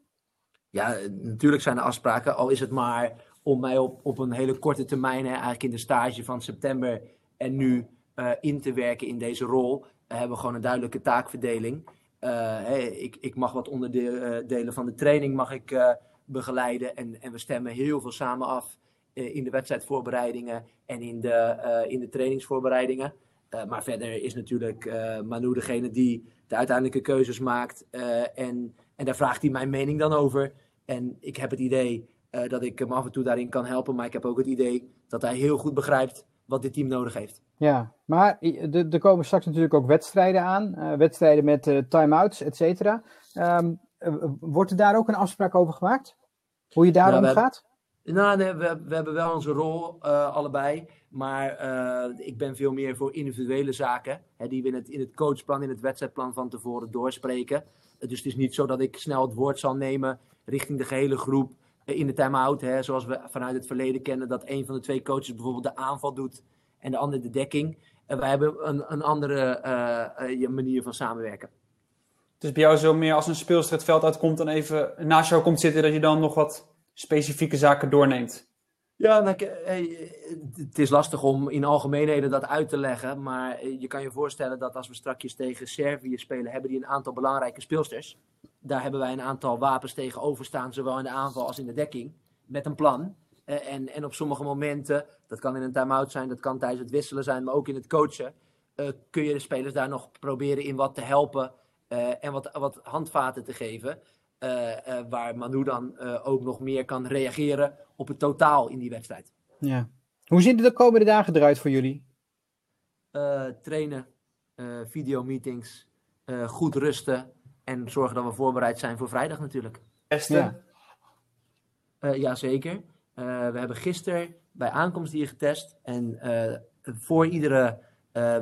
Ja, natuurlijk zijn er afspraken, al is het maar om mij op, op een hele korte termijn, hè, eigenlijk in de stage van september en nu uh, in te werken in deze rol, uh, hebben we gewoon een duidelijke taakverdeling. Hey, ik, ik mag wat onderdelen van de training mag ik, begeleiden en, en we stemmen heel veel samen af in de wedstrijdvoorbereidingen en in de, in de trainingsvoorbereidingen. maar verder is natuurlijk Manu degene die de uiteindelijke keuzes maakt en en daar vraagt hij mijn mening dan over. En ik heb het idee uh, dat ik hem af en toe daarin kan helpen. Maar ik heb ook het idee dat hij heel goed begrijpt wat dit team nodig heeft. Ja, maar er komen straks natuurlijk ook wedstrijden aan. Uh, wedstrijden met uh, time-outs, et cetera. Um, wordt er daar ook een afspraak over gemaakt? Hoe je daarom nou, gaat? Nou, nee, we, we, hebben wel onze rol allebei. Maar ik ben veel meer voor individuele zaken. Hè, die we in het, in het coachplan, in het wedstrijdplan van tevoren doorspreken. Dus het is niet zo dat ik snel het woord zal nemen richting de gehele groep in de time-out. Zoals we vanuit het verleden kennen, dat een van de twee coaches bijvoorbeeld de aanval doet en de ander de dekking. En wij hebben een, een andere uh, manier van samenwerken. Dus bij jou zo meer als een speelster het veld uitkomt en even naast jou komt zitten, dat je dan nog wat specifieke zaken doorneemt? Ja, nou, hey, het is lastig om in algemeenheden dat uit te leggen. Maar je kan je voorstellen dat als we straks tegen Servië spelen, hebben die een aantal belangrijke speelsters. Daar hebben wij een aantal wapens tegenover staan, zowel in de aanval als in de dekking. Met een plan. En, en op sommige momenten, dat kan in een time-out zijn, dat kan tijdens het wisselen zijn, maar ook in het coachen. Kun je de spelers daar nog proberen in wat te helpen en wat, wat handvaten te geven. Uh, uh, waar Manu dan uh, ook nog meer kan reageren op het totaal in die wedstrijd. Ja. Hoe zien de komende dagen eruit voor jullie? trainen, videomeetings, goed rusten en zorgen dat we voorbereid zijn voor vrijdag natuurlijk. Testen? Ja. Jazeker. we hebben gisteren bij aankomst hier getest en voor iedere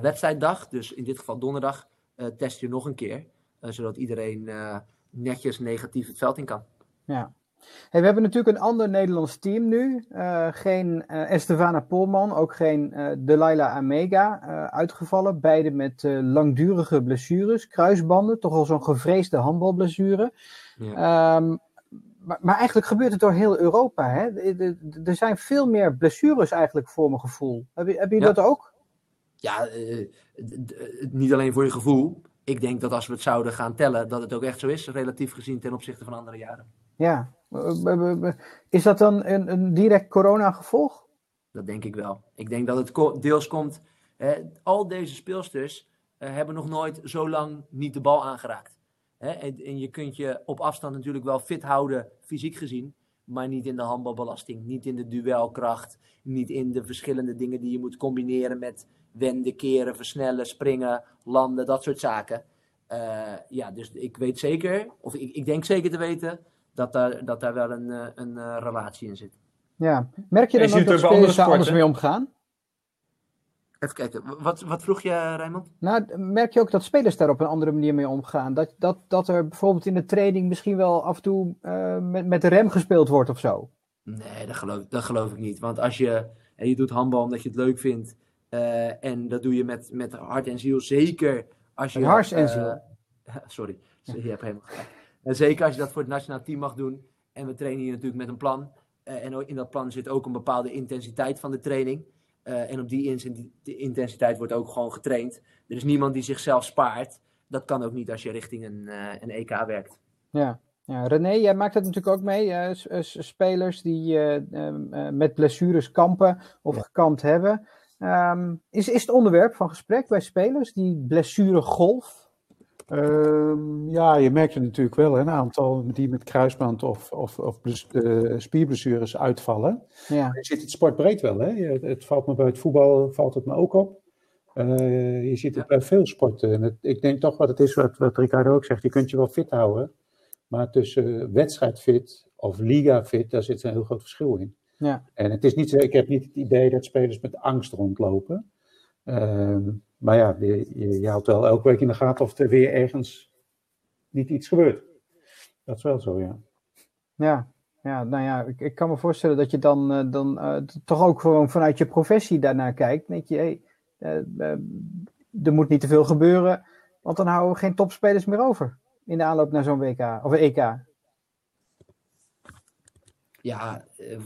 wedstrijddag, dus in dit geval donderdag, test je nog een keer. zodat iedereen netjes negatief het veld in kan. Ja. Hey, we hebben natuurlijk een ander Nederlands team nu. Uh, geen uh, Estefana Polman, ook geen uh, Delilah Amega uitgevallen. Beide met langdurige blessures, kruisbanden, toch al zo'n gevreesde handbalblessure. Ja. Um, maar, maar, eigenlijk gebeurt het door heel Europa. Hè? Er zijn veel meer blessures eigenlijk voor mijn gevoel. Heb, je, heb je ja. dat ook? Ja, niet alleen voor je gevoel ik denk dat als we het zouden gaan tellen, dat het ook echt zo is, relatief gezien ten opzichte van andere jaren. Ja, is dat dan een, een direct corona-gevolg? Dat denk ik wel. Ik denk dat het deels komt. Hè, al deze speelsters hebben nog nooit zo lang niet de bal aangeraakt. Hè, en, en, je kunt je op afstand natuurlijk wel fit houden, fysiek gezien, maar niet in de handbalbelasting, niet in de duelkracht, niet in de verschillende dingen die je moet combineren met wenden, keren, versnellen, springen, landen, dat soort zaken. Uh, ja, dus ik weet zeker, of ik, ik denk zeker te weten, dat daar, dat daar wel een, een, een uh, relatie in zit. Ja, merk je dan ook dat spelers daar anders mee omgaan? Even kijken, wat, wat vroeg je, Rijmond? Nou, merk je ook dat spelers daar op een andere manier mee omgaan? Dat, dat, dat er bijvoorbeeld in de training misschien wel af en toe uh, met, met de rem gespeeld wordt of zo? Nee, dat geloof, dat geloof ik niet. Want als je, en je doet handbal omdat je het leuk vindt, Eh, en dat doe je met, met hart en ziel. Zeker als je. Hars en eh, ziel. <laughs> sorry, <laughs> je hebt helemaal gelijk. En zeker als je dat voor het nationaal team mag doen. En we trainen hier natuurlijk met een plan. Eh, en in dat plan zit ook een bepaalde intensiteit van de training. Eh, en op die in- die intensiteit wordt ook gewoon getraind. Er is niemand die zichzelf spaart. Dat kan ook niet als je richting een, eh, een EK werkt. Ja. ja, René, jij maakt het natuurlijk ook mee. eh, spelers die eh, eh, met blessures kampen of gekampt hebben. Ehm, is, is het onderwerp van gesprek bij spelers, die blessuregolf? Ehm, ja, je merkt het natuurlijk wel, hè, een aantal die met kruisband of, of, of eh, spierblessures uitvallen. Ja, Je ziet het sportbreed wel, hè? Het valt me bij het voetbal valt het me ook op. Eh, je ziet het bij veel sporten. En het- ik denk toch wat het is, wat, wat Ricardo ook zegt, je kunt je wel fit houden. Maar tussen wedstrijdfit of liga-fit, daar zit een heel groot verschil in. Ja. En het is niet, zo- ik heb niet het idee dat spelers met angst rondlopen. Ehm, maar ja, je, je, je houdt wel elke week in de gaten of er weer ergens niet iets gebeurt. Dat is wel zo, ja. Ja, ja nou ja, ik, ik kan me voorstellen dat je dan, eh, dan eh, toch ook gewoon vanuit je professie daarnaar kijkt. Denk je, hey, eh, er moet niet te veel gebeuren, want dan houden we geen topspelers meer over in de aanloop naar zo'n WK of EK. Ja, eh,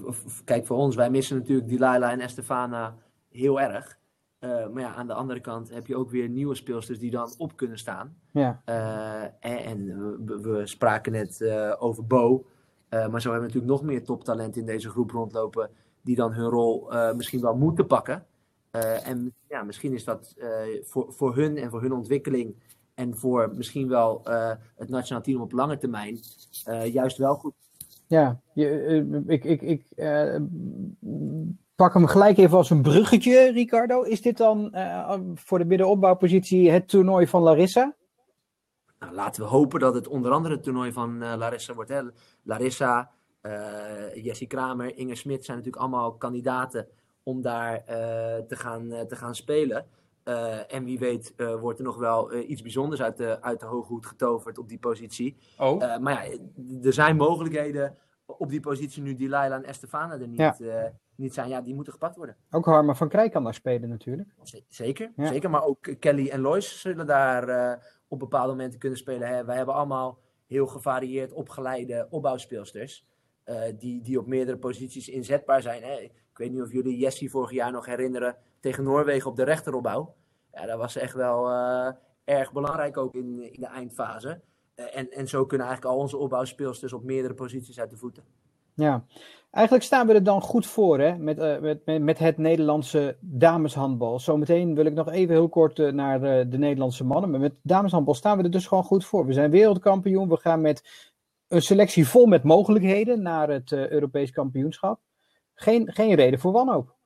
kijk voor ons, wij missen natuurlijk Delilah en Estefana heel erg. Eh, maar ja, aan de andere kant heb je ook weer nieuwe speelsters die dan op kunnen staan. Ja, Eh, en en we, we spraken net over Bo. Maar zo hebben we natuurlijk nog meer toptalent in deze groep rondlopen. Die dan hun rol misschien wel moeten pakken. En ja, misschien is dat voor, voor hun en voor hun ontwikkeling. En voor misschien wel het nationaal team op lange termijn. juist wel goed. Ja. Eh, ik, ik, ik eh, pak hem gelijk even als een bruggetje, Ricardo. Is dit dan eh, voor de middenopbouwpositie het toernooi van Larissa? Nou, laten we hopen dat het onder andere het toernooi van Larissa wordt. Larissa, Jessie Kramer, Inge Smit zijn natuurlijk allemaal kandidaten om daar te, gaan, te gaan spelen. Eh, en wie weet eh, wordt er nog wel eh, iets bijzonders uit de, uit de hoge hoed getoverd op die positie. Oh, maar ja, er zijn mogelijkheden op die positie nu Delilah en Estefana er niet, Ja. niet zijn. Ja, die moeten gepakt worden. Ook Harmer van Krijk kan daar spelen natuurlijk. Z- Zeker, Ja. zeker. Maar ook Kelly en Lois zullen daar op bepaalde momenten kunnen spelen. Hè. Wij hebben allemaal heel gevarieerd opgeleide opbouwspeelsters. die, die op meerdere posities inzetbaar zijn. Hè. Ik weet niet of jullie Jessie vorig jaar nog herinneren tegen Noorwegen op de rechteropbouw. Ja, dat was echt wel eh, erg belangrijk ook in, in de eindfase. Eh, en, en zo kunnen eigenlijk al onze opbouwspeelsters op meerdere posities uit de voeten. Ja, eigenlijk staan we er dan goed voor hè? Met, eh, met, met, het Nederlandse dameshandbal. Zometeen wil ik nog even heel kort naar de Nederlandse mannen. Maar met dameshandbal staan we er dus gewoon goed voor. We zijn wereldkampioen. We gaan met een selectie vol met mogelijkheden naar het Europees kampioenschap. Geen, geen reden voor wanhoop.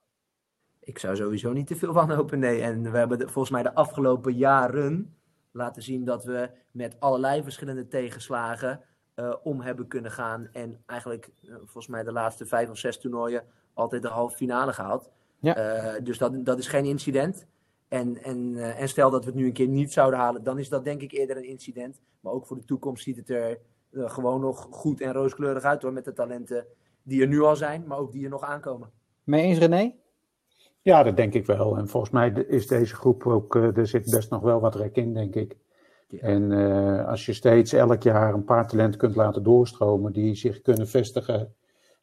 Ik zou sowieso niet te veel wanhopen, nee. En we hebben de- volgens mij de afgelopen jaren laten zien dat we met allerlei verschillende tegenslagen eh, om hebben kunnen gaan. En eigenlijk, eh, volgens mij de laatste vijf of zes toernooien, altijd de halve finale gehaald. Ja. Eh, dus dat, dat is geen incident. En, en, en stel dat we het nu een keer niet zouden halen, dan is dat denk ik eerder een incident. Maar ook voor de toekomst ziet het er gewoon nog goed en rooskleurig uit hoor. Met de talenten die er nu al zijn, maar ook die er nog aankomen. Mee eens René? Ja, dat denk ik wel. En volgens mij is deze groep ook, eh, er zit best nog wel wat rek in, denk ik. Ja. En eh, als je steeds elk jaar een paar talenten kunt laten doorstromen die zich kunnen vestigen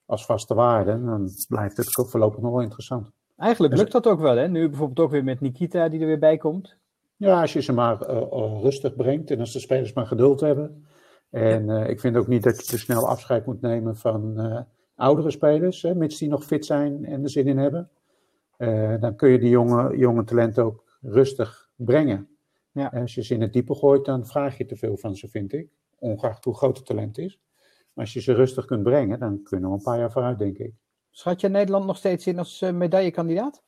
als vaste waarden, dan blijft het ook voorlopig nog wel interessant. Eigenlijk lukt dat ook wel. Hè? Nu bijvoorbeeld ook weer met Nikita die er weer bij komt. Ja, als je ze maar eh, rustig brengt en als de spelers maar geduld hebben. En ik vind ook niet dat je te snel afscheid moet nemen van oudere spelers, hè, mits die nog fit zijn en er zin in hebben. Eh, dan kun je die jonge, jonge talenten ook rustig brengen. Ja. En als je ze in het diepe gooit, dan vraag je te veel van ze, vind ik. Ongeacht hoe groot het talent is. Maar als je ze rustig kunt brengen, dan kunnen we een paar jaar vooruit, denk ik. Schat je Nederland nog steeds in als eh, medaillekandidaat?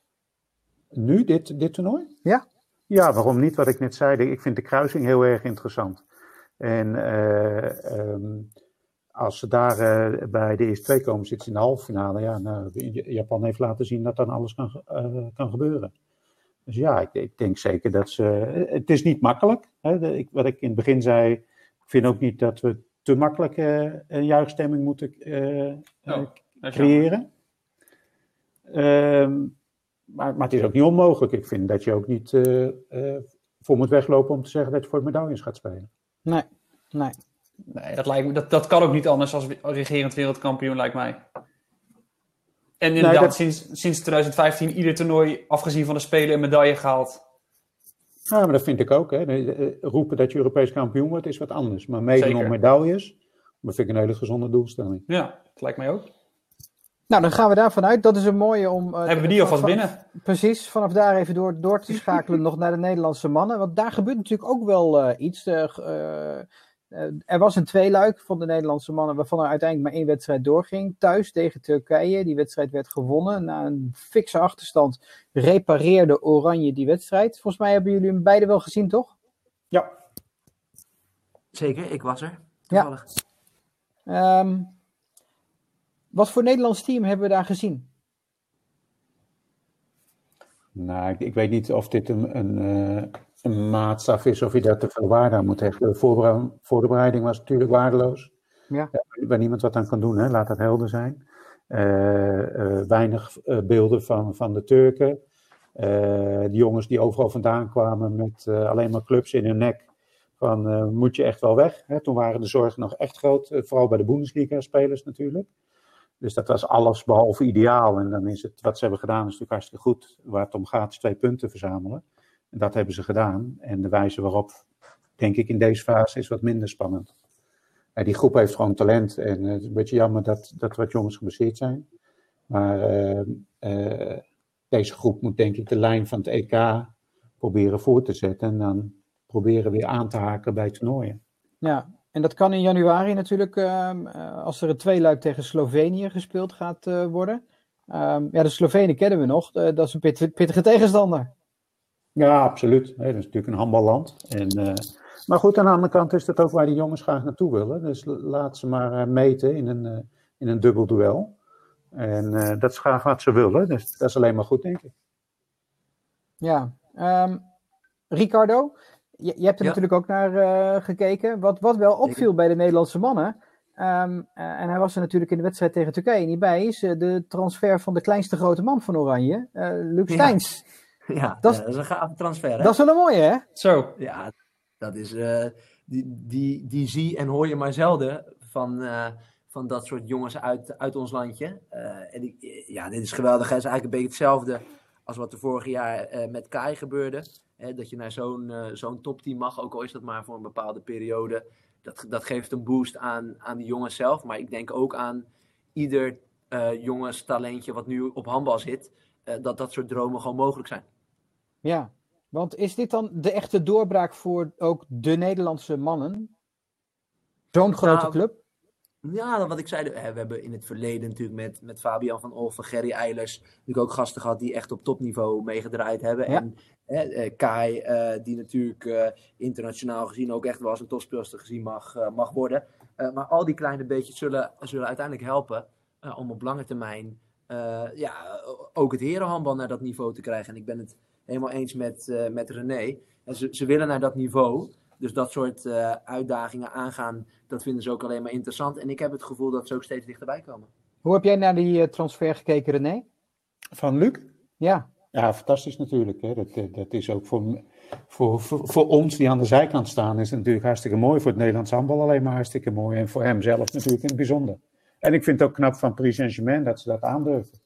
Nu, dit, dit toernooi? Ja. Ja, waarom niet? Wat ik net zei, ik vind de kruising heel erg interessant. En eh, ehm, als ze daar eh, bij de eerste twee komen, zitten ze in de halve finale. Ja, nou, Japan heeft laten zien dat dan alles kan, eh, kan gebeuren. Dus ja, ik, ik denk zeker dat ze. Het is niet makkelijk. Hè? De- ik, wat ik in het begin zei, ik vind ook niet dat we te makkelijk eh, een juichstemming moeten eh, eh, Oh, dat is jammer. creëren. Ehm, maar, maar het is ook niet onmogelijk. Ik vind dat je ook niet uh, uh, voor moet weglopen om te zeggen dat je voor medailles gaat spelen. Nee, nee. Nee, dat, lijkt me, dat, dat kan ook niet anders als regerend wereldkampioen, lijkt mij. En inderdaad, nee, dat... sinds, sinds 2015 ieder toernooi, afgezien van de Spelen, een medaille gehaald. Ja, maar dat vind ik ook. Hè. Roepen dat je Europees kampioen wordt is wat anders. Maar meedoen om medailles, dat vind ik een hele gezonde doelstelling. Ja, dat lijkt mij ook. Nou, dan gaan we daarvan uit. Dat is een mooie om... Uh, Hebben we die alvast van, binnen? Precies, vanaf daar even door, door te schakelen <laughs> nog naar de Nederlandse mannen. Want daar gebeurt natuurlijk ook wel uh, iets. Uh, er was een tweeluik van de Nederlandse mannen, waarvan er uiteindelijk maar één wedstrijd doorging. Thuis tegen Turkije. Die wedstrijd werd gewonnen. Na een fikse achterstand repareerde Oranje die wedstrijd. Volgens mij hebben jullie hem beide wel gezien, toch? Ja. Zeker, ik was er. Toevallig. Ja. Um, wat voor Nederlands team hebben we daar gezien? Nou, ik, ik weet niet of dit een, een, een, maatstaf is of je daar te veel waarde aan moet hechten. De voorbereiding was natuurlijk waardeloos. Ja. Waar niemand wat aan kan doen, hè? laat dat helder zijn. Uh, uh, weinig beelden van, van de Turken. die jongens die overal vandaan kwamen met alleen maar clubs in hun nek. Van moet je echt wel weg? Hè? Toen waren de zorgen nog echt groot, vooral bij de Bundesliga-spelers natuurlijk. Dus dat was alles behalve ideaal. En dan is het, wat ze hebben gedaan, is natuurlijk hartstikke goed. Waar het om gaat, is twee punten verzamelen. Dat hebben ze gedaan. En de wijze waarop, denk ik, in deze fase is wat minder spannend. En die groep heeft gewoon talent. En het is een beetje jammer dat, dat wat jongens geblesseerd zijn. Maar uh, uh, deze groep moet, denk ik, de lijn van het EK proberen voor te zetten. En dan proberen weer aan te haken bij toernooien. Ja, en dat kan in januari natuurlijk, uh, als er een tweeluik tegen Slovenië gespeeld gaat worden. Um, ja, de Slovenen kennen we nog. Dat is een pit, pittige tegenstander. Ja, absoluut. Nee, dat is natuurlijk een handballand. En, maar goed, aan de andere kant is dat ook waar die jongens graag naartoe willen. Dus laat ze maar meten in een, in een dubbel duel. En dat is graag wat ze willen. Dus dat is alleen maar goed, denk ik. Ja. Um, Ricardo, je, je hebt er ja. natuurlijk ook naar uh, gekeken. Wat, wat wel opviel bij de Nederlandse mannen. Um, uh, en hij was er natuurlijk in de wedstrijd tegen Turkije niet bij. Is uh, de transfer van de kleinste grote man van Oranje, Luc Steins. Ja, <laughs> ja dat, is, dat, is, een gave transfer. Hè? Dat is wel een mooie, hè? Zo. Ja, dat is. die, die, die zie en hoor je maar zelden van van dat soort jongens uit, uit ons landje. Uh, en ik, ja, dit is geweldig. Het is eigenlijk een beetje hetzelfde als wat er vorig jaar uh, met Kai gebeurde. Hè, dat je naar zo'n uh, zo'n topteam mag, ook al is dat maar voor een bepaalde periode. Dat, dat geeft een boost aan, aan de jongens zelf. Maar ik denk ook aan ieder uh, jongens talentje wat nu op handbal zit. Uh, dat dat soort dromen gewoon mogelijk zijn. Ja, want is dit dan de echte doorbraak voor ook de Nederlandse mannen? Zo'n grote nou, club? Ja, wat ik zei, we hebben in het verleden natuurlijk met, met Fabian van Olven, Gerry Eilers, natuurlijk ook gasten gehad die echt op topniveau meegedraaid hebben. Ja. En eh, Kai, eh, die natuurlijk eh, internationaal gezien ook echt wel als een topspeelster gezien mag, uh, mag worden. maar al die kleine beetjes zullen, zullen uiteindelijk helpen om op lange termijn ja, ook het herenhandbal naar dat niveau te krijgen. En ik ben het helemaal eens met, met René. En ze, ze willen naar dat niveau. Dus dat soort uh, uitdagingen aangaan, dat vinden ze ook alleen maar interessant. En ik heb het gevoel dat ze ook steeds dichterbij komen. Hoe heb jij naar die uh, transfer gekeken, René? Van Luc? Ja. Ja, fantastisch natuurlijk. Hè. Dat, dat is ook voor, voor, voor, voor, ons die aan de zijkant staan, is het natuurlijk hartstikke mooi. Voor het Nederlands handbal alleen maar hartstikke mooi. En voor hem zelf natuurlijk in het bijzonder. En ik vind het ook knap van Paris Saint-Germain dat ze dat aandurven.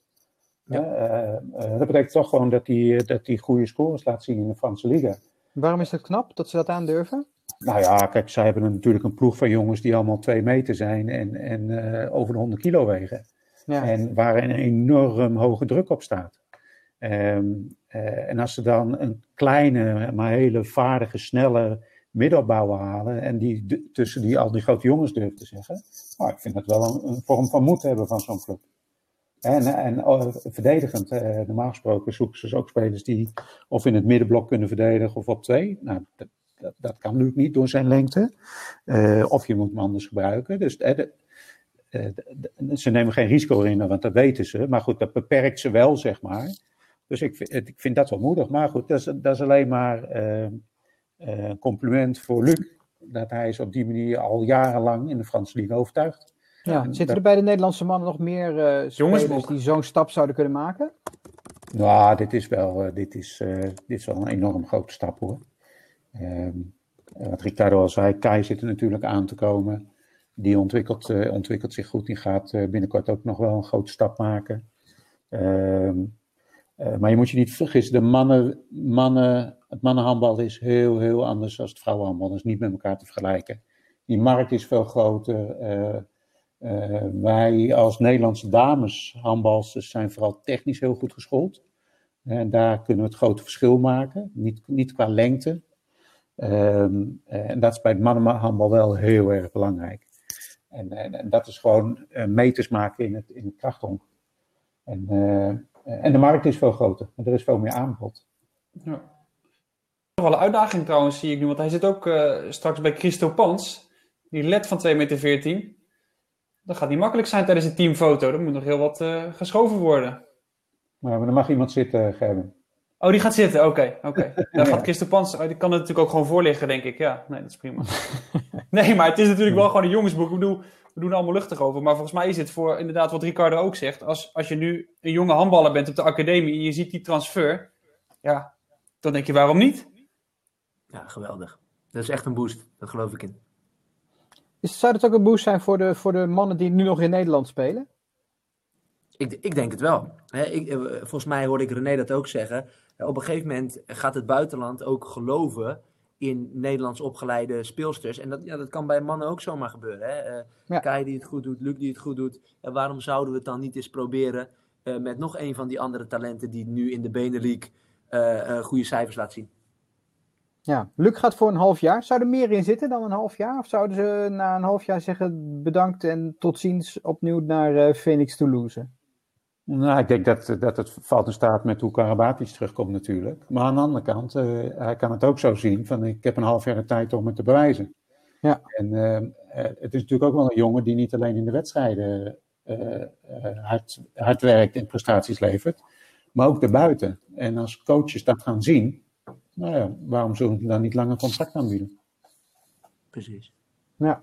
Ja. Uh, dat betekent toch gewoon dat hij dat die goede scores laat zien in de Franse Liga. Waarom is het knap dat ze dat aandurven? Nou ja, kijk, zij hebben natuurlijk een ploeg van jongens die allemaal twee meter zijn en, en uh, over de 100 kilo wegen. Ja. En waar een enorm hoge druk op staat. Um, uh, en als ze dan een kleine, maar hele vaardige, snelle middelbouwer halen en die tussen die al die grote jongens durven te zeggen, nou, ik vind dat wel een, een vorm van moed hebben van zo'n club. En, en uh, verdedigend, uh, normaal gesproken zoeken ze ook spelers die of in het middenblok kunnen verdedigen of op twee. Nou, dat, dat, kan natuurlijk niet door zijn lengte. Uh, of je moet hem anders gebruiken. Dus de, ze nemen geen risico in, want dat weten ze. Maar goed, dat beperkt ze wel, zeg maar. Dus ik, ik vind dat wel moedig. Maar goed, dat is, dat is alleen maar een compliment voor Luc. Dat hij is op die manier al jarenlang in de Franse Liga overtuigd. Ja, zitten er bij de Nederlandse mannen nog meer uh, spelers die zo'n stap zouden kunnen maken? Nou, dit is wel, uh, dit is, uh, dit is wel een enorm grote stap hoor. Um, wat Ricardo al zei, Kai zit er natuurlijk aan te komen. Die ontwikkelt, uh, ontwikkelt zich goed. Die gaat binnenkort ook nog wel een grote stap maken. Um, maar je moet je niet vergissen, de mannen, mannen, het mannenhandbal is heel, heel anders dan het vrouwenhandbal. Dat is niet met elkaar te vergelijken. Die markt is veel groter. Uh, wij als Nederlandse dameshandbalsters zijn vooral technisch heel goed geschoold. En daar kunnen we het grote verschil maken, niet, niet qua lengte. Um, en dat is bij het mannenhandbal wel heel erg belangrijk. En, en, en dat is gewoon meters maken in het, in het. En, en de markt is veel groter, er is veel meer aanbod. Ja. Wel een uitdaging trouwens, zie ik nu, want hij zit ook straks bij Christo Pans, die led van 2,14 meter. Dat gaat niet makkelijk zijn tijdens een teamfoto. Er moet nog heel wat uh, geschoven worden. Maar, maar dan mag iemand zitten, Gerben. Oh, die gaat zitten, oké. Okay, okay. Dan gaat Christen Pans, oh, die kan het natuurlijk ook gewoon voorliggen, denk ik. Ja, nee, dat is prima. <laughs> nee, maar het is natuurlijk wel gewoon een jongensboek. Ik bedoel, we doen er allemaal luchtig over. Maar volgens mij is het voor inderdaad wat Ricardo ook zegt. Als, als je nu een jonge handballer bent op de academie en je ziet die transfer. Ja, dan denk je waarom niet? Ja, geweldig. Dat is echt een boost. Dat geloof ik in. Is, zou dat ook een boost zijn voor de, voor de mannen die nu nog in Nederland spelen? Ik, ik denk het wel. ik, volgens mij hoorde ik René dat ook zeggen. Op een gegeven moment gaat het buitenland ook geloven in Nederlands opgeleide speelsters. En dat, ja, dat kan bij mannen ook zomaar gebeuren. Hè? Uh, ja. Kai die het goed doet, Luc die het goed doet. En waarom zouden we het dan niet eens proberen uh, met nog een van die andere talenten die nu in de Benelux uh, goede cijfers laat zien? Ja, Luc gaat voor een half jaar. Zou er meer in zitten dan een half jaar? Of zouden ze na een half jaar zeggen bedankt en tot ziens opnieuw naar uh, Phoenix Toulouse? Nou, ik denk dat, dat het valt in staat met hoe Karabatis terugkomt natuurlijk. Maar aan de andere kant, uh, hij kan het ook zo zien van ik heb een half jaar de tijd om het te bewijzen. Ja. En uh, het is natuurlijk ook wel een jongen die niet alleen in de wedstrijden hard, hard werkt en prestaties levert, maar ook daarbuiten. En als coaches dat gaan zien, nou ja, waarom zullen we dan niet langer contract aanbieden? Precies. Ja.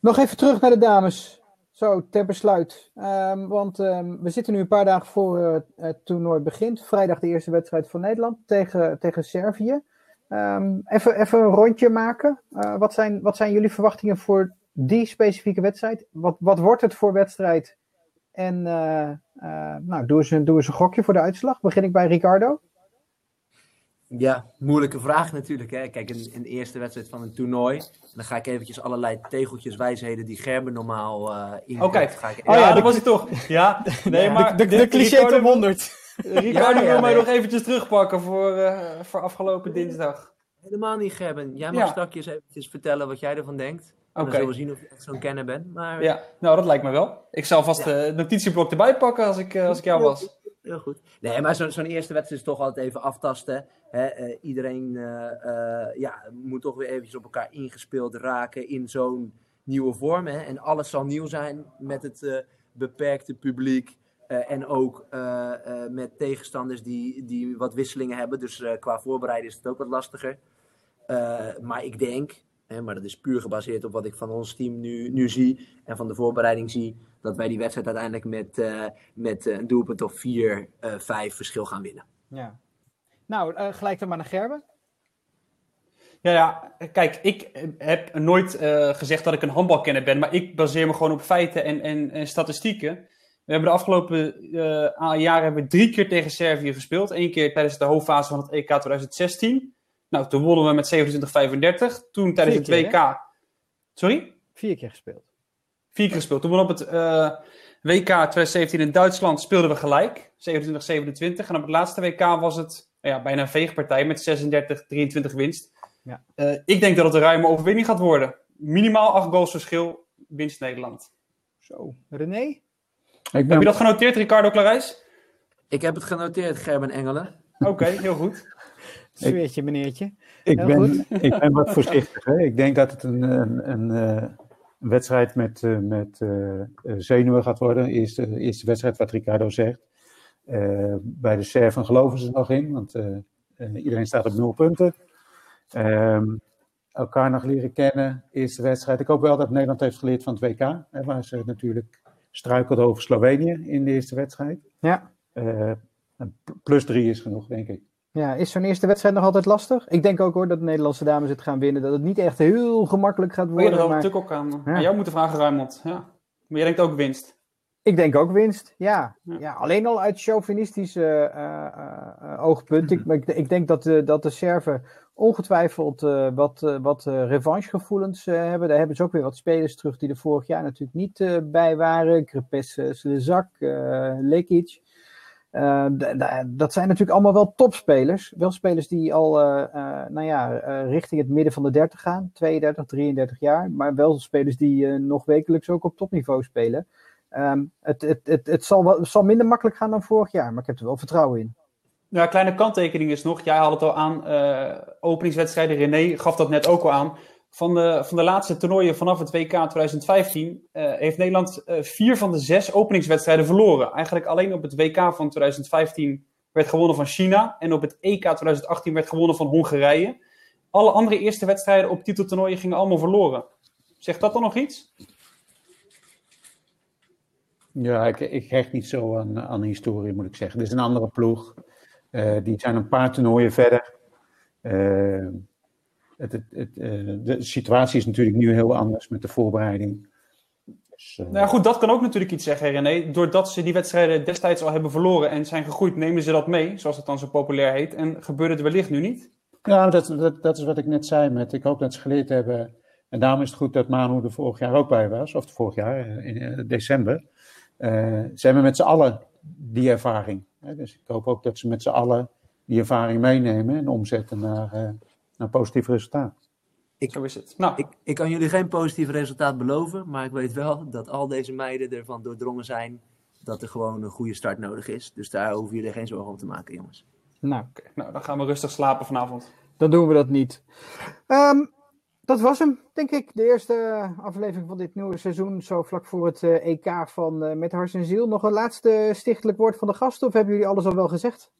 Nog even terug naar de dames. Zo, ter besluit. Um, want um, we zitten nu een paar dagen voor uh, het toernooi begint. Vrijdag de eerste wedstrijd van Nederland tegen, tegen Servië. Um, even, even een rondje maken. Uh, wat, zijn, wat zijn jullie verwachtingen voor die specifieke wedstrijd? Wat, wat wordt het voor wedstrijd? En uh, nou, doe eens, een, doe eens een gokje voor de uitslag. Begin ik bij Ricardo. Ja, moeilijke vraag natuurlijk. Hè. Kijk, een, een eerste wedstrijd van een toernooi. Dan ga ik eventjes allerlei tegeltjes, wijsheden die Gerben normaal uh, in Oké, okay. oh ja, dat was het toch. <laughs> Ja, nee, maar de, de, de cliché Ricardo, 100. <laughs> Ricardo ja, ja, wil mij nog eventjes terugpakken voor, uh, voor afgelopen dinsdag. Helemaal niet, Gerben. Jij mag straks eventjes vertellen wat jij ervan denkt. Oké. Dan zullen we zien of je echt zo'n kenner bent. Maar... Ja, nou dat lijkt me wel. Ik zal vast ja. het notitieblok erbij pakken als ik, uh, als ik jou was. Heel goed. Nee, maar zo'n zo eerste wedstrijd is toch altijd even aftasten. Uh, iedereen uh, uh, ja, moet toch weer eventjes op elkaar ingespeeld raken in zo'n nieuwe vorm. Hè? En alles zal nieuw zijn met het beperkte publiek. en ook met tegenstanders die, die wat wisselingen hebben. Dus qua voorbereiden is het ook wat lastiger. maar ik denk, hè, maar dat is puur gebaseerd op wat ik van ons team nu, nu zie en van de voorbereiding zie dat wij die wedstrijd uiteindelijk met, met een doelpunt of 4-5 uh, verschil gaan winnen. Ja. Nou, uh, gelijk dan maar naar Gerben. Ja, ja, kijk, ik heb nooit uh, gezegd dat ik een handbalkenner ben, maar ik baseer me gewoon op feiten en, en, en statistieken. We hebben de afgelopen uh, jaren hebben we drie keer tegen Servië gespeeld. Eén keer tijdens de hoofdfase van het EK 2016. Nou, toen wonnen we met 27-35. Toen tijdens het WK. Sorry? Vier keer gespeeld. Vier keer gespeeld. Toen we op het uh, WK 2017 in Duitsland speelden we gelijk. 27-27. En op het laatste WK was het ja, bijna een veegpartij met 36-23 winst. Ja. Uh, ik denk dat het een ruime overwinning gaat worden. Minimaal 8 goals verschil, winst Nederland. Zo. René? Ik ben... Heb je dat genoteerd, Ricardo Clarijs? Ik heb het genoteerd, Gerben Engelen. Oké, okay, heel goed. <laughs> Zweertje, meneertje. Ik ben, <laughs> ik ben wat voorzichtig. Hè? Ik denk dat het een, een, een, een wedstrijd met, uh, met uh, zenuwen gaat worden. Eerste, eerste wedstrijd, wat Ricardo zegt. Uh, bij de Serven geloven ze nog in, want iedereen staat op nul punten. Um, elkaar nog leren kennen, eerste wedstrijd. Ik hoop wel dat Nederland heeft geleerd van het WK, hè, waar ze natuurlijk struikelde over Slovenië in de eerste wedstrijd. Ja. Uh, plus drie is genoeg, denk ik. Ja, is zo'n eerste wedstrijd nog altijd lastig? Ik denk ook hoor dat de Nederlandse dames het gaan winnen. Dat het niet echt heel gemakkelijk gaat worden. Maar je maar... natuurlijk ook aan, ja. aan jou moeten vragen, Ruimond. Ja. Maar jij denkt ook winst. Ik denk ook winst, ja. ja. ja alleen al uit chauvinistisch uh, uh, oogpunt. Ik, ik, ik, denk dat de, dat de Serven ongetwijfeld wat, wat revanchegevoelens hebben. Daar hebben ze ook weer wat spelers terug die er vorig jaar natuurlijk niet bij waren. Krepes, Slezak, Lekic. Uh, dat zijn natuurlijk allemaal wel topspelers. Wel spelers die al uh, uh, nou ja, richting het midden van de 30 gaan. 32, 33 jaar. Maar wel spelers die nog wekelijks ook op topniveau spelen. Um, het, het, het, zal minder makkelijk gaan dan vorig jaar. Maar ik heb er wel vertrouwen in. Ja, kleine kanttekening is nog. Jij had het al aan openingswedstrijden. René gaf dat net ook al aan. Van de, van de laatste toernooien vanaf het WK 2015 uh, heeft Nederland uh, vier van de zes openingswedstrijden verloren. Eigenlijk alleen op het WK van 2015 werd gewonnen van China. En op het EK 2018 werd gewonnen van Hongarije. Alle andere eerste wedstrijden op titeltoernooien gingen allemaal verloren. Zegt dat dan nog iets? Ja, ik, ik hecht niet zo aan, aan historie, moet ik zeggen. Dit is een andere ploeg. Uh, die zijn een paar toernooien verder. Uh, het, het, het, uh, de situatie is natuurlijk nu heel anders met de voorbereiding. Dus. Nou goed, dat kan ook natuurlijk iets zeggen, René. Doordat ze die wedstrijden destijds al hebben verloren en zijn gegroeid, nemen ze dat mee, zoals het dan zo populair heet. En gebeurt het wellicht nu niet? Ja, dat, dat, dat is wat ik net zei. Met, ik hoop dat ze geleerd hebben. En daarom is het goed dat Manu er vorig jaar ook bij was, of vorig jaar, in december. Uh, ze hebben met z'n allen die ervaring. Hè? Dus ik hoop ook dat ze met z'n allen die ervaring meenemen en omzetten naar een positief resultaat. Ik, Zo is het. Nou. Ik, ik kan jullie geen positief resultaat beloven, maar ik weet wel dat al deze meiden ervan doordrongen zijn dat er gewoon een goede start nodig is. Dus daar hoeven jullie geen zorgen om te maken, jongens. Nou, okay. nou dan gaan we rustig slapen vanavond. Dan doen we dat niet. Um, dat was hem, denk ik. De eerste aflevering van dit nieuwe seizoen, zo vlak voor het uh, EK van uh, Met Hars en Ziel. Nog een laatste stichtelijk woord van de gasten, of hebben jullie alles al wel gezegd?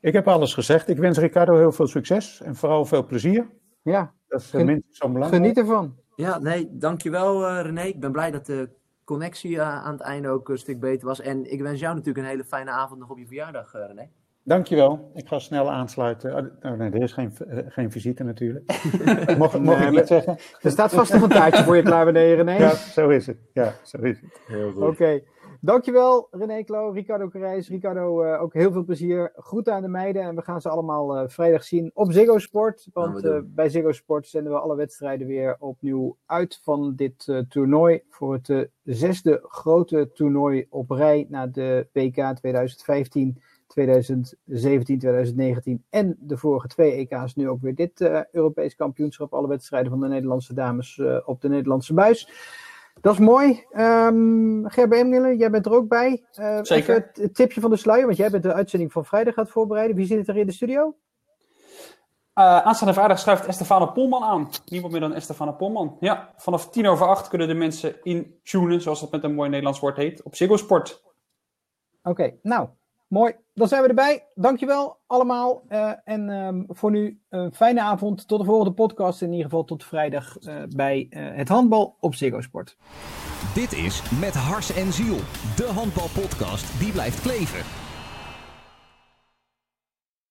Ik heb alles gezegd. Ik wens Ricardo heel veel succes en vooral veel plezier. Ja, dat is Gen minstens zo belangrijk. Geniet ervan. Ja, nee, dankjewel uh, René. Ik ben blij dat de connectie uh, aan het einde ook een stuk beter was. En ik wens jou natuurlijk een hele fijne avond nog op je verjaardag, uh, René. Dankjewel. Ik ga snel aansluiten. Oh, nee, er is geen, geen visite natuurlijk. <laughs> mocht mocht nee, ik niet zeggen? Er staat vast nog een taartje voor je klaar beneden, René. Ja, zo is het. Ja, zo is het. Heel goed. Oké. Okay. Dankjewel René Klo, Ricardo Carijs. Ricardo, uh, ook heel veel plezier. Groeten aan de meiden en we gaan ze allemaal uh, vrijdag zien op Ziggo Sport. Want uh, bij Ziggo Sport zenden we alle wedstrijden weer opnieuw uit van dit toernooi. Voor het zesde grote toernooi op rij na de WK 2015, 2017, 2019 en de vorige twee EK's. Nu ook weer dit Europees kampioenschap. Alle wedstrijden van de Nederlandse dames op de Nederlandse buis. Dat is mooi. Um, Gerben Emnille, jij bent er ook bij. Uh, Zeker. Het, tipje van de sluier, want jij bent de uitzending van vrijdag gaat voorbereiden. Wie zit er in de studio? Uh, aanstaande vrijdag schuift Estefana Polman aan. Niemand meer dan Estefana Polman. Ja, vanaf tien over acht kunnen de mensen intunen, zoals dat met een mooi Nederlands woord heet, op Ziggo Sport. Oké, okay, nou, mooi. Dan zijn we erbij. Dankjewel allemaal. Uh, en um, voor nu een fijne avond. Tot de volgende podcast. In ieder geval tot vrijdag uh, bij uh, het handbal op Ziggo Sport. Dit is Met Hars en Ziel. De handbalpodcast die blijft kleven.